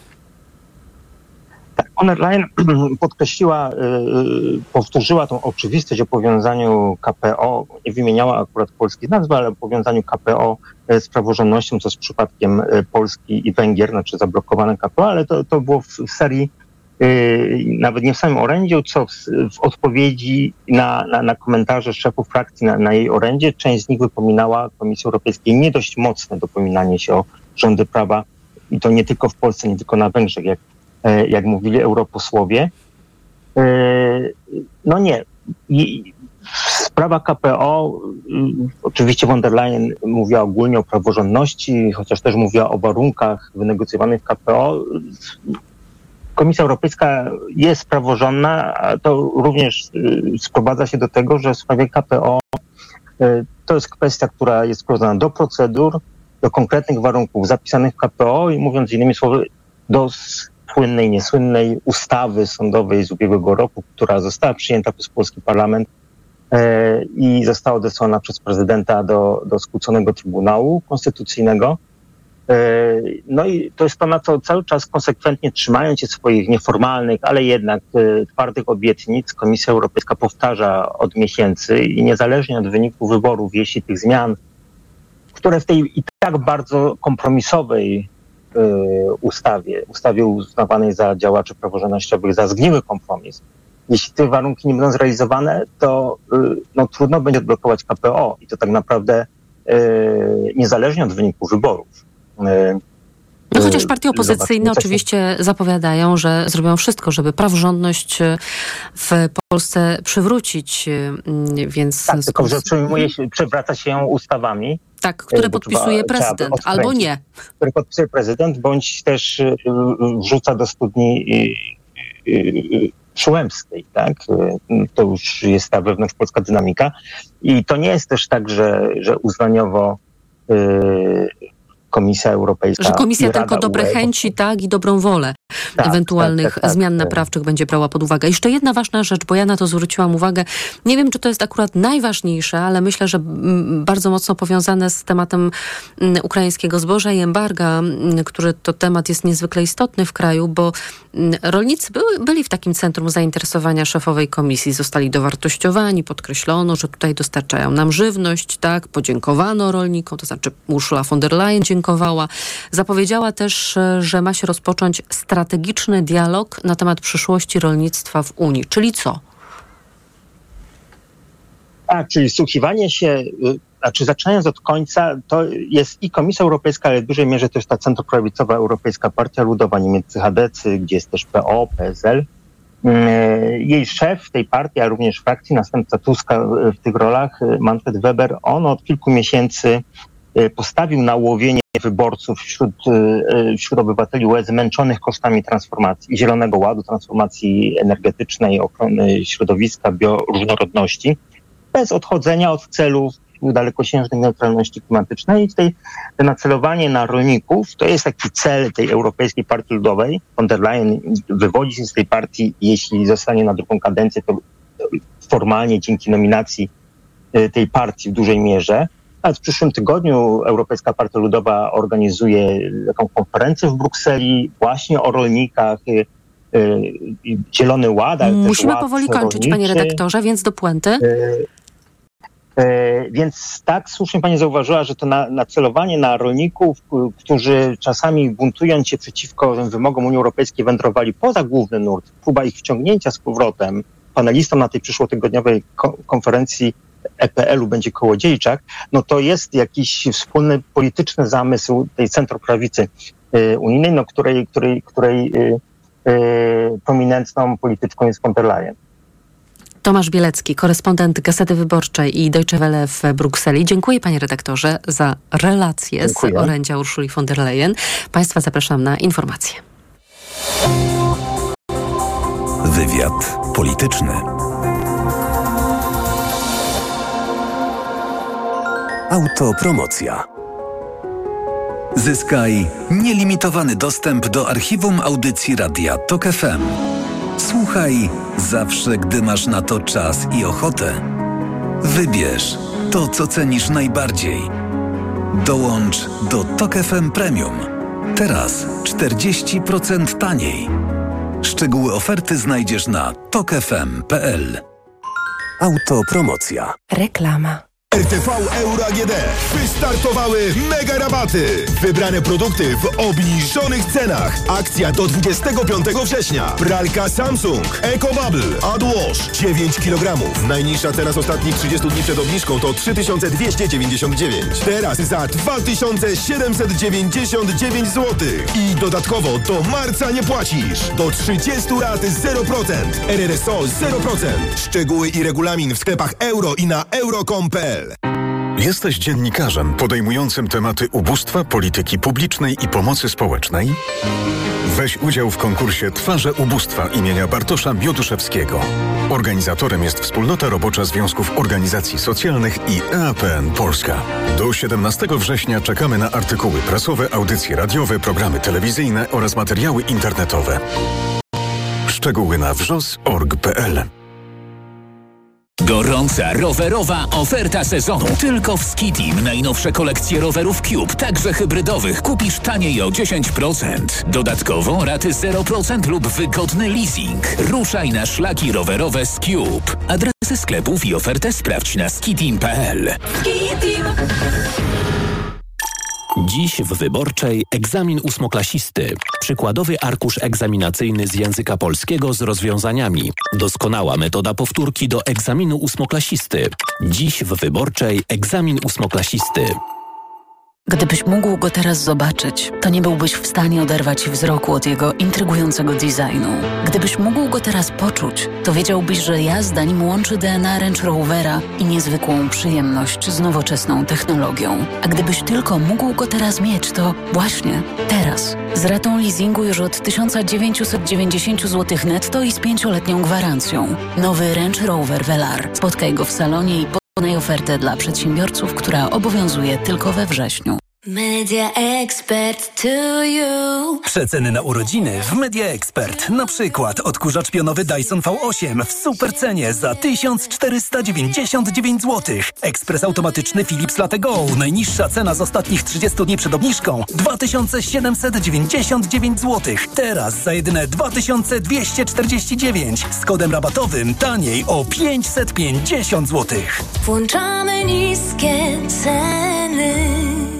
Von der Leyen podkreśliła, y, y, powtórzyła tą oczywistość o powiązaniu KPO, nie wymieniała akurat polskich nazw, ale o powiązaniu KPO z praworządnością, co z przypadkiem Polski i Węgier, znaczy zablokowane KPO, ale to, to było w, w serii nawet nie w samym orędziu, co w, w odpowiedzi na, na, na komentarze szefów frakcji na, na jej orędzie. Część z nich wypominała Komisji Europejskiej nie dość mocne dopominanie się o rządy prawa i to nie tylko w Polsce, nie tylko na Węgrzech, jak, e, jak mówili europosłowie. E, No nie. Sprawa KPO, y, oczywiście von der Leyen mówiła ogólnie o praworządności, chociaż też mówiła o warunkach wynegocjowanych w KPO. Komisja Europejska jest praworządna, a to również y, sprowadza się do tego, że w sprawie KPO y, to jest kwestia, która jest sprowadzana do procedur, do konkretnych warunków zapisanych w KPO i mówiąc innymi słowy, do słynnej, niesłynnej ustawy sądowej z ubiegłego roku, która została przyjęta przez polski parlament e, i została odesłana przez prezydenta do, do Trybunału Konstytucyjnego. E, No i to jest to, na co cały czas konsekwentnie trzymając się swoich nieformalnych, ale jednak e, twardych obietnic, Komisja Europejska powtarza od miesięcy i niezależnie od wyniku wyborów, jeśli tych zmian, które w tej i tak bardzo kompromisowej ustawie, ustawie uznawanej za działaczy praworządnościowych za zgniły kompromis, jeśli te warunki nie będą zrealizowane, to e, no, trudno będzie odblokować KPO i to tak naprawdę e, niezależnie od wyniku wyborów. E, No chociaż e, partie opozycyjne oczywiście zapowiadają, że zrobią wszystko, żeby praworządność e, w Polsce przywrócić, e, więc... Tak, tylko że przejmuje się, przewraca się ją ustawami. Tak, które podpisuje trzeba- trzeba prezydent, odkręcić, albo nie. Które podpisuje prezydent, bądź też y, y, wrzuca do studni y, Przyłębskiej, tak? To już jest ta wewnątrzpolska dynamika. I to nie jest też tak, że, że uznaniowo Komisja Europejska. Że komisja tylko dobre UE chęci, tak, i dobrą wolę Tak, ewentualnych tak, tak, tak. zmian naprawczych będzie brała pod uwagę. Jeszcze jedna ważna rzecz, bo ja na to zwróciłam uwagę. Nie wiem, czy to jest akurat najważniejsze, ale myślę, że mm, bardzo mocno powiązane z tematem mm, ukraińskiego zboża i embarga, mm, który to temat jest niezwykle istotny w kraju, bo rolnicy były, byli w takim centrum zainteresowania szefowej komisji, zostali dowartościowani, podkreślono, że tutaj dostarczają nam żywność, tak, podziękowano rolnikom, to znaczy Ursula von der Leyen dziękowała. Zapowiedziała też, e, że ma się rozpocząć strategiczny dialog na temat przyszłości rolnictwa w Unii. Czyli co? Tak, czyli wsłuchiwanie się, znaczy zaczynając od końca, to jest i Komisja Europejska, ale w dużej mierze też ta centroprawicowa Europejska Partia Ludowa, niemieccy HDC, gdzie jest też PO, PSL. Y, Jej szef tej partii, a również frakcji, następca Tuska w tych rolach, y, Manfred Weber, on od kilku miesięcy postawił na łowienie wyborców wśród, y, y, wśród obywateli UE zmęczonych kosztami transformacji, Zielonego Ładu, transformacji energetycznej, ochrony środowiska, bioróżnorodności bez odchodzenia od celów dalekosiężnej neutralności klimatycznej. I tutaj to nacelowanie na rolników to jest taki cel tej Europejskiej Partii Ludowej. Von der Leyen wywodzi się z tej partii, jeśli zostanie na drugą kadencję, to formalnie dzięki nominacji y, tej partii w dużej mierze. A w przyszłym tygodniu Europejska Partia Ludowa organizuje taką konferencję w Brukseli właśnie o rolnikach, y, y, Zielony Ład, Musimy ład powoli kończyć, panie rolniczy. redaktorze, więc do puenty. Y, więc tak, słusznie pani zauważyła, że to na, nacelowanie na rolników, którzy czasami buntując się przeciwko wymogom Unii Europejskiej wędrowali poza główny nurt, próba ich wciągnięcia z powrotem, panelistom na tej przyszłotygodniowej konferencji EPL-u będzie Kołodziejczak, no to jest jakiś wspólny polityczny zamysł tej centroprawicy y, unijnej, no której, której, której y, y, prominentną polityczką jest von der Leyen. Tomasz Bielecki, korespondent Gazety Wyborczej i Deutsche Welle w Brukseli. Dziękuję panie redaktorze za relację Dziękuję. z orędzia Urszuli von der Leyen. Państwa zapraszam na informacje. Wywiad polityczny. Autopromocja. Zyskaj nielimitowany dostęp do archiwum audycji Radia TOK FM. Słuchaj zawsze, gdy masz na to czas i ochotę. Wybierz to, co cenisz najbardziej. Dołącz do TOK FM Premium. Teraz 40% taniej. Szczegóły oferty znajdziesz na tokefm.pl. Autopromocja. Reklama. RTV Euro AGD. Wystartowały mega rabaty. Wybrane produkty w obniżonych cenach. Akcja do 25 września. Pralka Samsung. EcoBubble. AdWash. 9 kg. Najniższa cena z ostatnich 30 dni przed obniżką to 3299. Teraz za 2799 zł. I dodatkowo do marca nie płacisz. Do 30 lat 0%. RRSO 0%. Szczegóły i regulamin w sklepach euro i na euro.com.pl Jesteś dziennikarzem podejmującym tematy ubóstwa, polityki publicznej i pomocy społecznej? Weź udział w konkursie Twarze Ubóstwa imienia Bartosza Mioduszewskiego. Organizatorem jest Wspólnota Robocza Związków Organizacji Socjalnych i EAPN Polska. Do 17 września czekamy na artykuły prasowe, audycje radiowe, programy telewizyjne oraz materiały internetowe. Szczegóły na wrzos.org.pl Gorąca rowerowa oferta sezonu. Tylko w Skitim najnowsze kolekcje rowerów Cube, także hybrydowych, kupisz taniej o 10%. Dodatkowo raty 0% lub wygodny leasing. Ruszaj na szlaki rowerowe z Cube. Adresy sklepów i ofertę sprawdź na skitim.pl. Skitim. Dziś w Wyborczej egzamin ósmoklasisty. Przykładowy arkusz egzaminacyjny z języka polskiego z rozwiązaniami. Doskonała metoda powtórki do egzaminu ósmoklasisty. Dziś w Wyborczej egzamin ósmoklasisty. Gdybyś mógł go teraz zobaczyć, to nie byłbyś w stanie oderwać wzroku od jego intrygującego designu. Gdybyś mógł go teraz poczuć, to wiedziałbyś, że jazda nim łączy DNA Range Rovera i niezwykłą przyjemność z nowoczesną technologią. A gdybyś tylko mógł go teraz mieć, to właśnie teraz. Z ratą leasingu już od 1990 zł netto i z pięcioletnią gwarancją. Nowy Range Rover Velar. Spotkaj go w salonie i Wykonaj ofertę dla przedsiębiorców, która obowiązuje tylko we wrześniu. Media Expert to you. Przeceny na urodziny w Media Expert. Na przykład odkurzacz pionowy Dyson V8 w super cenie za 1499 zł. Ekspres automatyczny Philips Latte Go. Najniższa cena z ostatnich 30 dni przed obniżką 2799 zł. Teraz za jedyne 2249. Z kodem rabatowym taniej o 550 zł. Włączamy niskie ceny.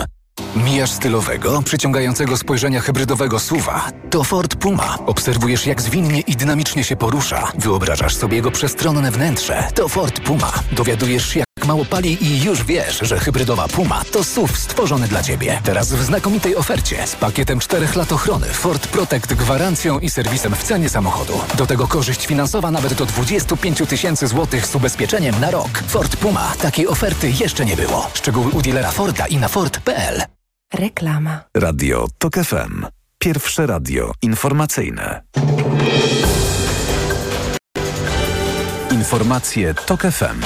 Mijasz stylowego, przyciągającego spojrzenia hybrydowego suwa. To Ford Puma. Obserwujesz, jak zwinnie i dynamicznie się porusza. Wyobrażasz sobie jego przestronne wnętrze. To Ford Puma. Dowiadujesz się, mało pali i już wiesz, że hybrydowa Puma to SUV stworzony dla Ciebie. Teraz w znakomitej ofercie z pakietem 4 lat ochrony Ford Protect gwarancją i serwisem w cenie samochodu. Do tego korzyść finansowa nawet do 25 tysięcy złotych z ubezpieczeniem na rok. Ford Puma. Takiej oferty jeszcze nie było. Szczegóły u dealera Forda i na Ford.pl. Reklama. Radio TOK FM. Pierwsze radio informacyjne. Informacje TOK FM.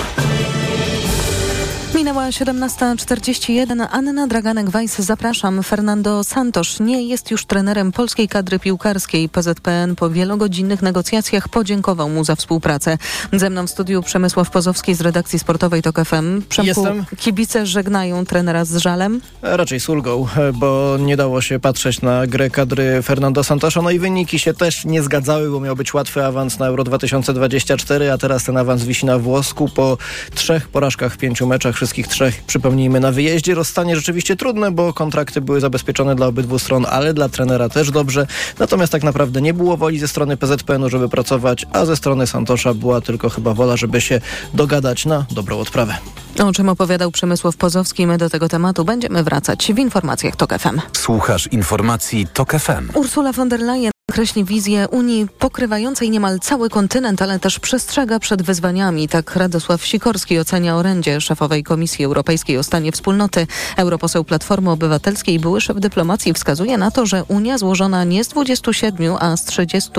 Minęła 17.41. Anna Draganek-Weiss, zapraszam. Fernando Santos nie jest już trenerem polskiej kadry piłkarskiej. PZPN po wielogodzinnych negocjacjach podziękował mu za współpracę. Ze mną w studiu Przemysław Pozowski z redakcji sportowej TOK FM. Przemku, Jestem. kibice żegnają trenera z żalem? Raczej z ulgą, bo nie dało się patrzeć na grę kadry Fernando Santosza. No i wyniki się też nie zgadzały, bo miał być łatwy awans na Euro 2024, a teraz ten awans wisi na włosku po trzech porażkach w pięciu meczach, wszystkich trzech, przypomnijmy, na wyjeździe. Rozstanie rzeczywiście trudne, bo kontrakty były zabezpieczone dla obydwu stron, ale dla trenera też dobrze. Natomiast tak naprawdę nie było woli ze strony PZPN-u, żeby pracować, a ze strony Santosza była tylko chyba wola, żeby się dogadać na dobrą odprawę. O czym opowiadał Przemysław Pozowski, my do tego tematu będziemy wracać w informacjach TOK FM. Słuchasz informacji TOK FM. Ursula von der Leyen kreśli wizję Unii pokrywającej niemal cały kontynent, ale też przestrzega przed wyzwaniami. Tak Radosław Sikorski ocenia orędzie szefowej Komisji Europejskiej o stanie wspólnoty. Europoseł Platformy Obywatelskiej, były szef dyplomacji, wskazuje na to, że Unia złożona nie z 27, a z 30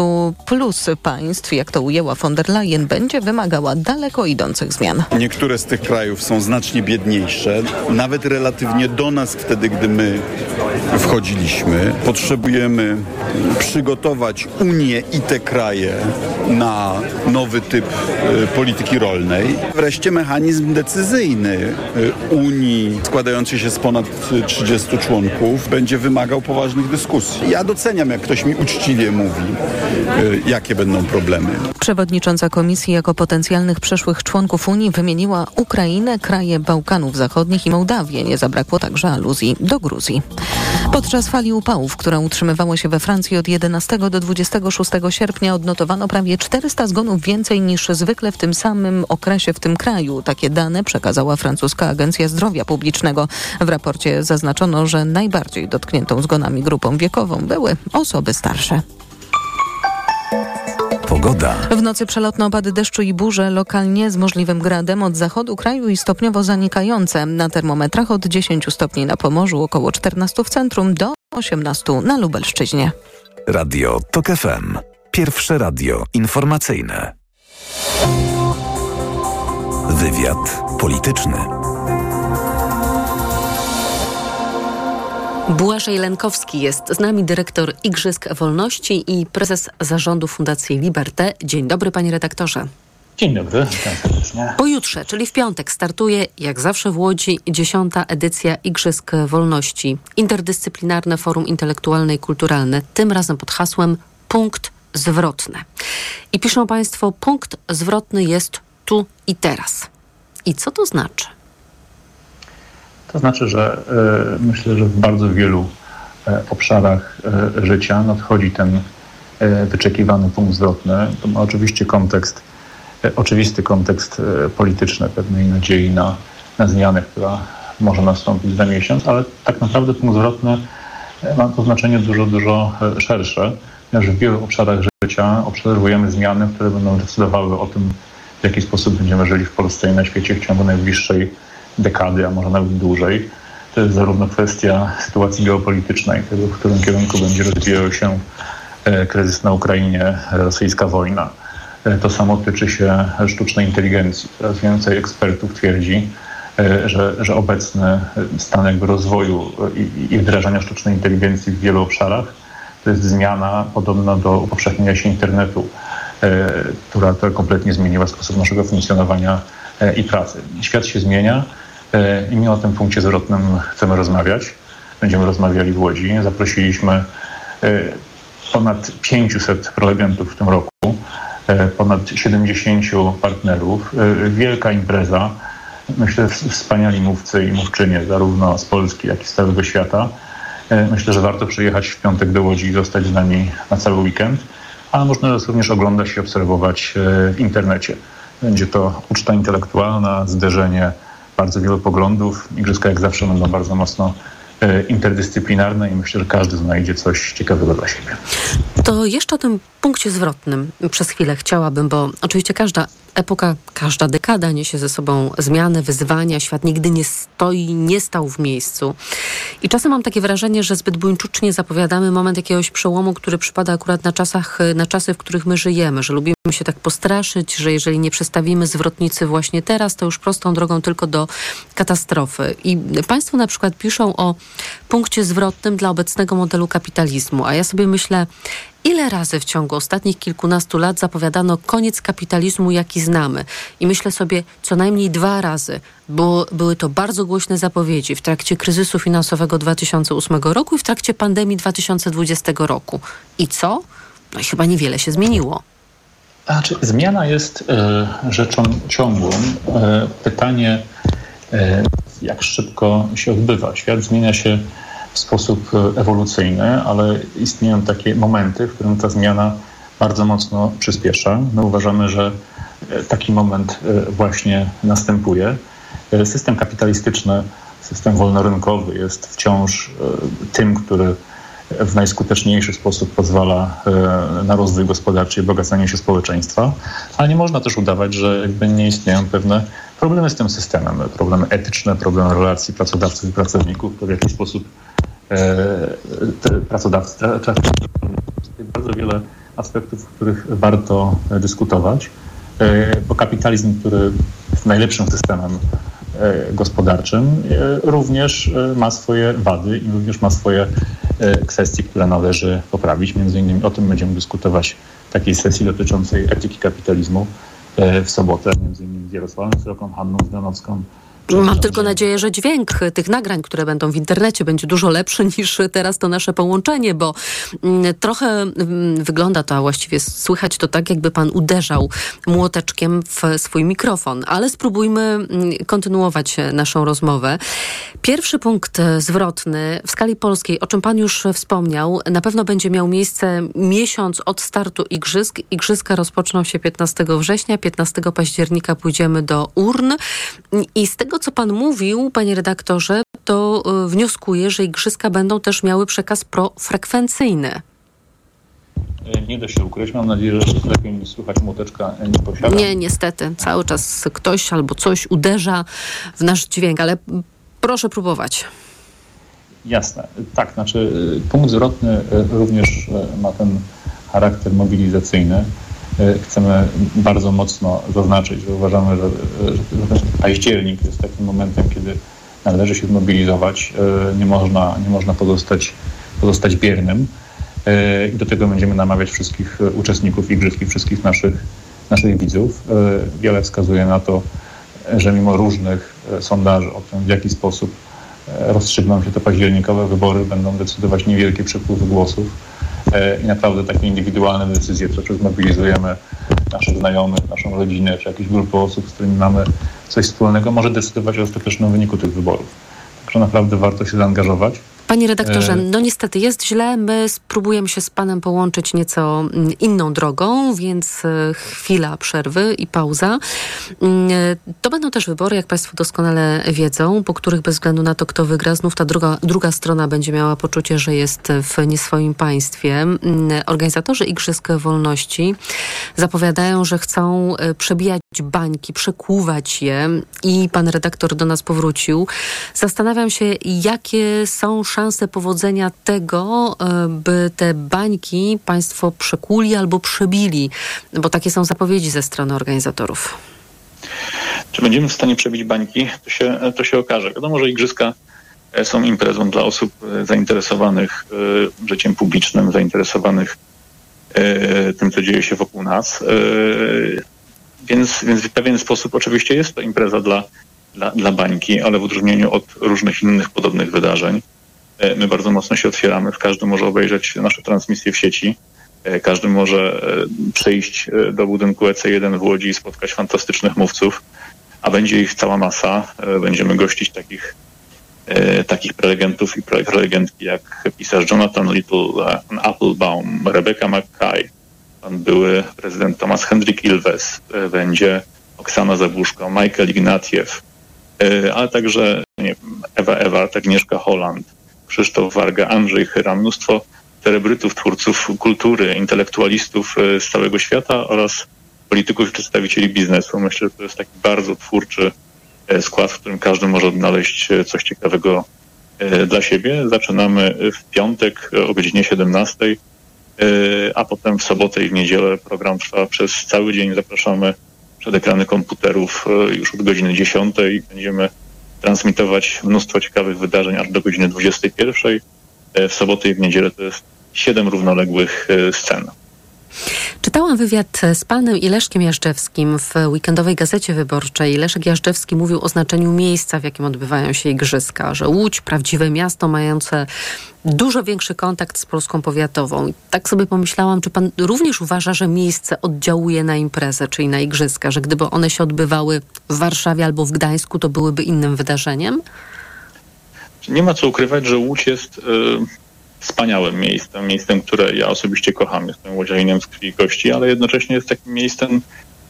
plus państw, jak to ujęła von der Leyen, będzie wymagała daleko idących zmian. Niektóre z tych krajów są znacznie biedniejsze, nawet relatywnie do nas wtedy, gdy my wchodziliśmy. Potrzebujemy przygotować Unię i te kraje na nowy typ y, polityki rolnej. Wreszcie mechanizm decyzyjny y, Unii składający się z ponad y, 30 członków będzie wymagał poważnych dyskusji. Ja doceniam, jak ktoś mi uczciwie mówi, y, jakie będą problemy. Przewodnicząca komisji jako potencjalnych przyszłych członków Unii wymieniła Ukrainę, kraje Bałkanów Zachodnich i Mołdawię. Nie zabrakło także aluzji do Gruzji. Podczas fali upałów, która utrzymywała się we Francji od 11 do 26 sierpnia odnotowano prawie 400 zgonów więcej niż zwykle w tym samym okresie w tym kraju. Takie dane przekazała francuska Agencja Zdrowia Publicznego. W raporcie zaznaczono, że najbardziej dotkniętą zgonami grupą wiekową były osoby starsze. Pogoda. W nocy przelotne opady deszczu i burze, lokalnie z możliwym gradem od zachodu kraju i stopniowo zanikające. Na termometrach od 10 stopni na Pomorzu, około 14 w centrum do 18 na Lubelszczyźnie. Radio TOK FM. Pierwsze radio informacyjne. Wywiad polityczny. Błażej Lenkowski jest z nami, dyrektor Igrzysk Wolności i prezes zarządu Fundacji Liberté. Dzień dobry, panie redaktorze. Dzień dobry, witam serdecznie. Pojutrze, czyli w piątek, startuje jak zawsze w Łodzi dziesiąta edycja Igrzysk Wolności. Interdyscyplinarne Forum Intelektualne i Kulturalne, tym razem pod hasłem Punkt Zwrotny. I piszą Państwo, punkt zwrotny jest tu i teraz. I co to znaczy? To znaczy, że y, myślę, że w bardzo wielu y, obszarach y, życia nadchodzi ten wyczekiwany punkt zwrotny. To ma oczywiście kontekst, oczywisty kontekst polityczny pewnej nadziei na, na zmianę, która może nastąpić za miesiąc, ale tak naprawdę punkt zwrotny ma to znaczenie dużo, dużo szersze, ponieważ w wielu obszarach życia obserwujemy zmiany, które będą decydowały o tym, w jaki sposób będziemy żyli w Polsce i na świecie w ciągu najbliższej dekady, a może nawet dłużej. To jest zarówno kwestia sytuacji geopolitycznej, tego, w którym kierunku będzie rozwijał się kryzys na Ukrainie, rosyjska wojna. To samo tyczy się sztucznej inteligencji. Coraz więcej ekspertów twierdzi, że, że obecny stan jakby rozwoju i, i wdrażania sztucznej inteligencji w wielu obszarach to jest zmiana podobna do upowszechnienia się internetu, która, która kompletnie zmieniła sposób naszego funkcjonowania i pracy. Świat się zmienia i my o tym punkcie zwrotnym chcemy rozmawiać. Będziemy rozmawiali w Łodzi. Zaprosiliśmy ponad 500 prelegentów w tym roku, ponad 70 partnerów. Wielka impreza. Myślę, wspaniali mówcy i mówczynie, zarówno z Polski, jak i z całego świata. Myślę, że warto przyjechać w piątek do Łodzi i zostać z nami na cały weekend, a można nas również oglądać i obserwować w internecie. Będzie to uczta intelektualna, zderzenie bardzo wielu poglądów. Igrzyska jak zawsze będą bardzo mocno interdyscyplinarne i myślę, że każdy znajdzie coś ciekawego dla siebie. To jeszcze o tym punkcie zwrotnym przez chwilę chciałabym, bo oczywiście każda epoka, każda dekada niesie ze sobą zmiany, wyzwania. Świat nigdy nie stoi, nie stał w miejscu. I czasem mam takie wrażenie, że zbyt buńczucznie zapowiadamy moment jakiegoś przełomu, który przypada akurat na, czasach, na czasy, w których my żyjemy, że lubimy się tak postraszyć, że jeżeli nie przestawimy zwrotnicy właśnie teraz, to już prostą drogą tylko do katastrofy. I Państwo na przykład piszą o punkcie zwrotnym dla obecnego modelu kapitalizmu, a ja sobie myślę, ile razy w ciągu ostatnich kilkunastu lat zapowiadano koniec kapitalizmu, jaki znamy. I myślę sobie, co najmniej dwa razy, bo były to bardzo głośne zapowiedzi w trakcie kryzysu finansowego 2008 roku i w trakcie pandemii 2020 roku. I co? No chyba niewiele się zmieniło. Znaczy, zmiana jest e, rzeczą ciągłą. E, pytanie, e, jak szybko się odbywa. Świat zmienia się w sposób e, ewolucyjny, ale istnieją takie momenty, w którym ta zmiana bardzo mocno przyspiesza. My uważamy, że e, taki moment e, właśnie następuje. System kapitalistyczny, system wolnorynkowy jest wciąż tym, który w najskuteczniejszy sposób pozwala na rozwój gospodarczy i bogacenie się społeczeństwa, ale nie można też udawać, że jakby nie istnieją pewne problemy z tym systemem, problemy etyczne, problemy relacji pracodawców i pracowników, to w jakiś sposób pracodawcy tracą bardzo wiele aspektów, o których warto dyskutować, bo kapitalizm, który jest najlepszym systemem gospodarczym, również ma swoje wady i również ma swoje kwestie, które należy poprawić. Między innymi o tym będziemy dyskutować w takiej sesji dotyczącej etyki kapitalizmu w sobotę, między innymi z Jarosławem Sroką, Hanną Zdanowską, Mam tylko nadzieję, że dźwięk tych nagrań, które będą w internecie, będzie dużo lepszy niż teraz to nasze połączenie, bo mm, trochę mm, wygląda to, a właściwie słychać to tak, jakby pan uderzał młoteczkiem w swój mikrofon. Ale spróbujmy mm, kontynuować naszą rozmowę. Pierwszy punkt zwrotny w skali polskiej, o czym pan już wspomniał, na pewno będzie miał miejsce miesiąc od startu igrzysk. Igrzyska rozpoczną się 15 września, 15 października pójdziemy do urn i z tego tego, co pan mówił, panie redaktorze, to y, wnioskuję, że igrzyska będą też miały przekaz profrekwencyjny. E, nie da się ukryć. Mam nadzieję, że lepiej niż słychać młoteczka nie posiada. Nie, niestety. Cały czas ktoś albo coś uderza w nasz dźwięk, ale proszę próbować. Jasne. Tak, znaczy punkt zwrotny również ma ten charakter mobilizacyjny. E, chcemy bardzo mocno zaznaczyć, że uważamy, że, że październik jest takim momentem, kiedy należy się zmobilizować. E, nie można, nie można pozostać, pozostać biernym. E, I do tego będziemy namawiać wszystkich uczestników igrzysk i wszystkich naszych, naszych widzów. Wiele wskazuje na to, że mimo różnych sondaży o tym, w jaki sposób rozstrzygną się te październikowe wybory, będą decydować niewielkie przepływy głosów i naprawdę takie indywidualne decyzje, to czy zmobilizujemy naszych znajomych, naszą rodzinę, czy jakieś grupy osób, z którymi mamy coś wspólnego, może decydować o ostatecznym wyniku tych wyborów. Także naprawdę warto się zaangażować. Panie redaktorze, e, no niestety jest źle. My spróbujemy się z panem połączyć nieco mm, inną drogą, więc e, chwila przerwy i pauza. Mm, e, to będą też wybory, jak państwo doskonale wiedzą, po których bez względu na to, kto wygra, znów ta druga, druga strona będzie miała poczucie, że jest w nieswoim państwie. Mm, organizatorzy Igrzysk Wolności zapowiadają, że chcą przebijać bańki, przekłuwać je i pan redaktor do nas powrócił. Zastanawiam się, jakie są szanse powodzenia tego, e, by te bańki państwo przekuli albo przebili? Bo takie są zapowiedzi ze strony organizatorów. Czy będziemy w stanie przebić bańki? To się, to się okaże. Wiadomo, że igrzyska e, są imprezą dla osób e, zainteresowanych życiem publicznym, zainteresowanych tym, co dzieje się wokół nas. Więc, więc w pewien sposób oczywiście jest to impreza dla, dla, dla bańki, ale w odróżnieniu od różnych innych podobnych wydarzeń, my bardzo mocno się otwieramy. Każdy może obejrzeć nasze transmisje w sieci. E, każdy może e, przyjść do budynku EC1 w Łodzi i spotkać fantastycznych mówców, a będzie ich cała masa. Będziemy gościć takich, takich prelegentów i prelegentki jak pisarz Jonathan Little, pan Applebaum, Rebecca McKay, pan były prezydent Thomas Hendrik Ilves, będzie Oksana Zabuszko, Michael Ignatiew, ale także nie Ewa Ewa, Agnieszka Holland, Krzysztof Warga, Andrzej Chyra, mnóstwo celebrytów, twórców kultury, intelektualistów e, z całego świata oraz polityków i przedstawicieli biznesu. Myślę, że to jest taki bardzo twórczy e, skład, w którym każdy może odnaleźć e, coś ciekawego dla siebie. Zaczynamy w piątek o godzinie 17, e, a potem w sobotę i w niedzielę program trwa przez cały dzień. Zapraszamy przed ekrany komputerów już od godziny 10. Będziemy transmitować mnóstwo ciekawych wydarzeń aż do godziny 21. E, W sobotę i w niedzielę to jest siedem równoległych e, scen. Czytałam wywiad z panem i Leszkiem w weekendowej Gazecie Wyborczej. Leszek Jażdżewski mówił o znaczeniu miejsca, w jakim odbywają się igrzyska, że Łódź, prawdziwe miasto mające dużo większy kontakt z Polską powiatową. I tak sobie pomyślałam, czy pan również uważa, że miejsce oddziałuje na imprezę, czyli na igrzyska, że gdyby one się odbywały w Warszawie albo w Gdańsku, to byłyby innym wydarzeniem? Nie ma co ukrywać, że Łódź jest e, wspaniałym miejscem, miejscem, które ja osobiście kocham. Jestem łodzianinem z krwi i kości, ale jednocześnie jest takim miejscem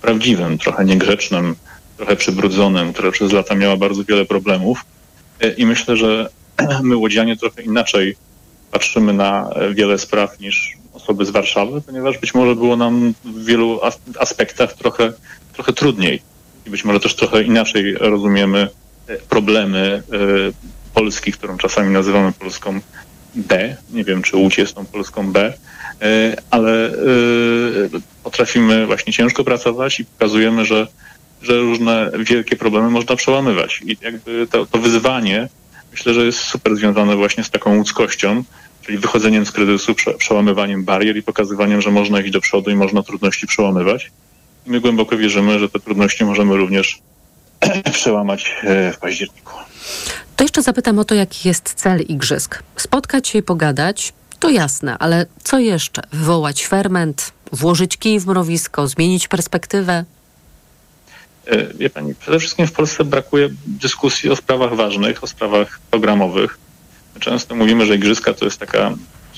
prawdziwym, trochę niegrzecznym, trochę przybrudzonym, które przez lata miała bardzo wiele problemów. E, I myślę, że my łodzianie trochę inaczej patrzymy na e, wiele spraw niż osoby z Warszawy, ponieważ być może było nam w wielu as- aspektach trochę, trochę trudniej i być może też trochę inaczej rozumiemy e, problemy Polski, którą czasami nazywamy Polską B. Nie wiem, czy Łódź jest tą Polską B, e, ale e, potrafimy właśnie ciężko pracować i pokazujemy, że, że różne wielkie problemy można przełamywać. I jakby to, to wyzwanie myślę, że jest super związane właśnie z taką ludzkością, czyli wychodzeniem z kryzysu, prze, przełamywaniem barier i pokazywaniem, że można iść do przodu i można trudności przełamywać. I my głęboko wierzymy, że te trudności możemy również przełamać e, w październiku. To jeszcze zapytam o to, jaki jest cel igrzysk. Spotkać się i pogadać, to jasne, ale co jeszcze? Wywołać ferment, włożyć kij w mrowisko, zmienić perspektywę? E, Wie pani, przede wszystkim w Polsce brakuje dyskusji o sprawach ważnych, o sprawach programowych. Często mówimy, że igrzyska to jest taka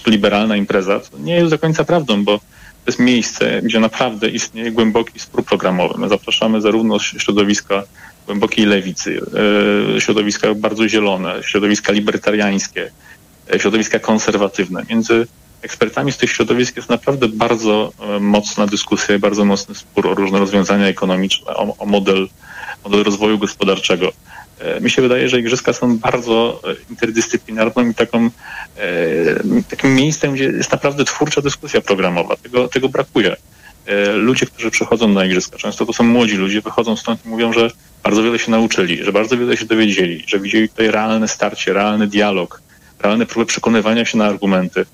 liberalna impreza. To nie jest do końca prawdą, bo to jest miejsce, gdzie naprawdę istnieje głęboki spór programowy. My zapraszamy zarówno środowiska głębokiej lewicy, e, środowiska bardzo zielone, środowiska libertariańskie, e, środowiska konserwatywne. Między ekspertami z tych środowisk jest naprawdę bardzo e, mocna dyskusja, bardzo mocny spór o różne rozwiązania ekonomiczne, o, o model, model rozwoju gospodarczego. Mi się wydaje, że igrzyska są bardzo interdyscyplinarną i taką, takim miejscem, gdzie jest naprawdę twórcza dyskusja programowa. Tego, tego brakuje. E, Ludzie, którzy przychodzą na igrzyska, często to są młodzi ludzie, wychodzą stąd i mówią, że bardzo wiele się nauczyli, że bardzo wiele się dowiedzieli, że widzieli tutaj realne starcie, realny dialog, realne próby przekonywania się na argumenty.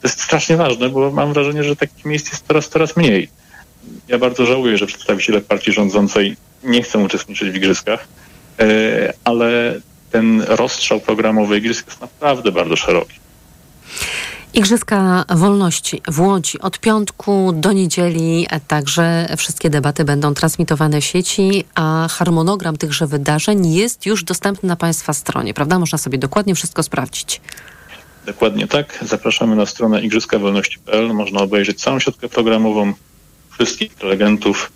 To jest strasznie ważne, bo mam wrażenie, że takich miejsc jest coraz, coraz mniej. Ja bardzo żałuję, że przedstawiciele partii rządzącej nie chcą uczestniczyć w igrzyskach, e, ale ten rozstrzał programowy igrzysk jest naprawdę bardzo szeroki. Igrzyska Wolności w Łodzi od piątku do niedzieli, także wszystkie debaty będą transmitowane w sieci, a harmonogram tychże wydarzeń jest już dostępny na Państwa stronie, prawda? Można sobie dokładnie wszystko sprawdzić. Dokładnie tak. Zapraszamy na stronę igrzyskawolności.pl. Można obejrzeć całą siatkę programową, wszystkich prelegentów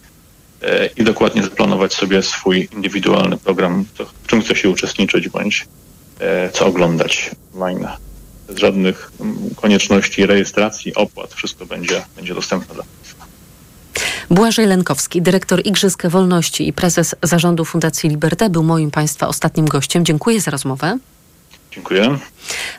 e, i dokładnie zaplanować sobie swój indywidualny program, w czym chce się uczestniczyć bądź e, co oglądać online. Bez żadnych mm, konieczności rejestracji, opłat. Wszystko będzie, będzie dostępne dla Państwa. Błażej Lenkowski, dyrektor Igrzysk Wolności i prezes zarządu Fundacji Liberté był moim Państwa ostatnim gościem. Dziękuję za rozmowę. Dziękuję.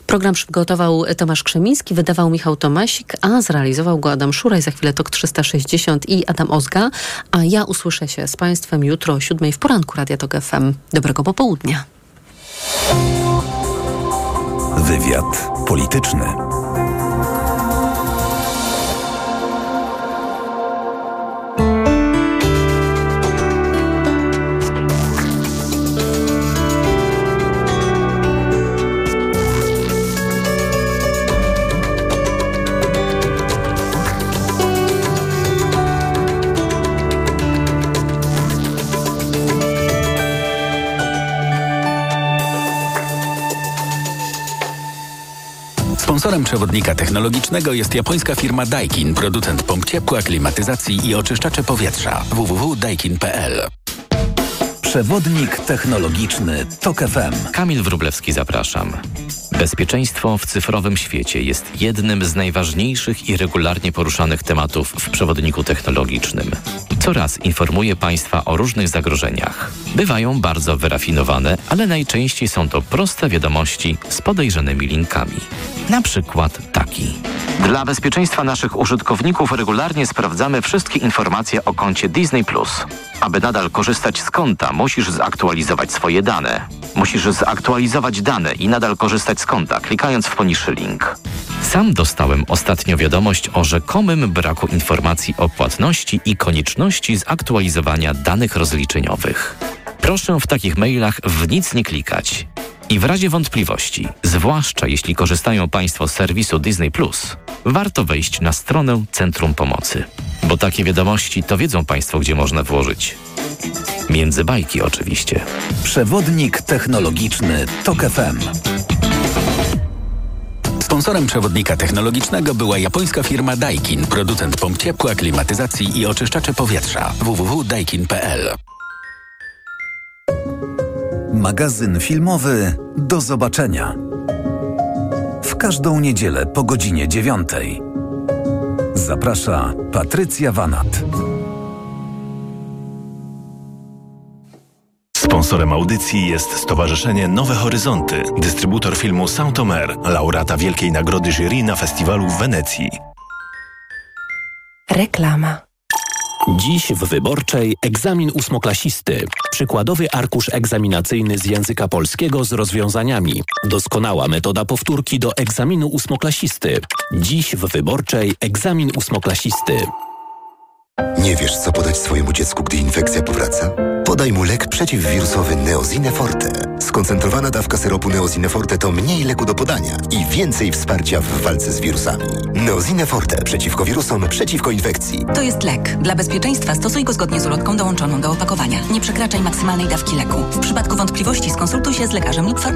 Program przygotował Tomasz Krzemiński, wydawał Michał Tomasik, a zrealizował go Adam Szuraj. Za chwilę TOK 360 i Adam Ozga. A ja usłyszę się z Państwem jutro o siódmej w poranku Radia TOK FM. Dobrego popołudnia. Wywiad polityczny. Sponsorem przewodnika technologicznego jest japońska firma Daikin, producent pomp ciepła, klimatyzacji i oczyszczacze powietrza. www.daikin.pl Przewodnik technologiczny TOK FM. Kamil Wrublewski, zapraszam. Bezpieczeństwo w cyfrowym świecie jest jednym z najważniejszych i regularnie poruszanych tematów w przewodniku technologicznym. Co raz informuje Państwa o różnych zagrożeniach. Bywają bardzo wyrafinowane, ale najczęściej są to proste wiadomości z podejrzanymi linkami. Na przykład taki. Dla bezpieczeństwa naszych użytkowników regularnie sprawdzamy wszystkie informacje o koncie Disney+. Aby nadal korzystać z konta, musisz zaktualizować swoje dane. Musisz zaktualizować dane i nadal korzystać z konta, klikając w poniższy link. Sam dostałem ostatnio wiadomość o rzekomym braku informacji o płatności i konieczności zaktualizowania danych rozliczeniowych. Proszę w takich mailach w nic nie klikać. I w razie wątpliwości, zwłaszcza jeśli korzystają Państwo z serwisu Disney+, warto wejść na stronę Centrum Pomocy. Bo takie wiadomości to wiedzą Państwo, gdzie można włożyć. Między bajki oczywiście. Przewodnik technologiczny TOK FM. Sponsorem przewodnika technologicznego była japońska firma Daikin, producent pomp ciepła, klimatyzacji i oczyszczacze powietrza. www.daikin.pl Magazyn filmowy Do zobaczenia. W każdą niedzielę po godzinie dziewiątej. Zaprasza Patrycja Wanat. Sponsorem audycji jest Stowarzyszenie Nowe Horyzonty, dystrybutor filmu Saint-Omer, laureata Wielkiej Nagrody Jury na festiwalu w Wenecji. Reklama. Dziś w Wyborczej egzamin ósmoklasisty. Przykładowy arkusz egzaminacyjny z języka polskiego z rozwiązaniami. Doskonała metoda powtórki do egzaminu ósmoklasisty. Dziś w Wyborczej egzamin ósmoklasisty. Nie wiesz, co podać swojemu dziecku, gdy infekcja powraca? Podaj mu lek przeciwwirusowy Neozine Forte. Skoncentrowana dawka syropu Neozine Forte to mniej leku do podania i więcej wsparcia w walce z wirusami. Neozine Forte przeciwko wirusom, przeciwko infekcji. To jest lek. Dla bezpieczeństwa stosuj go zgodnie z ulotką dołączoną do opakowania. Nie przekraczaj maksymalnej dawki leku. W przypadku wątpliwości skonsultuj się z lekarzem lub farmaceutą.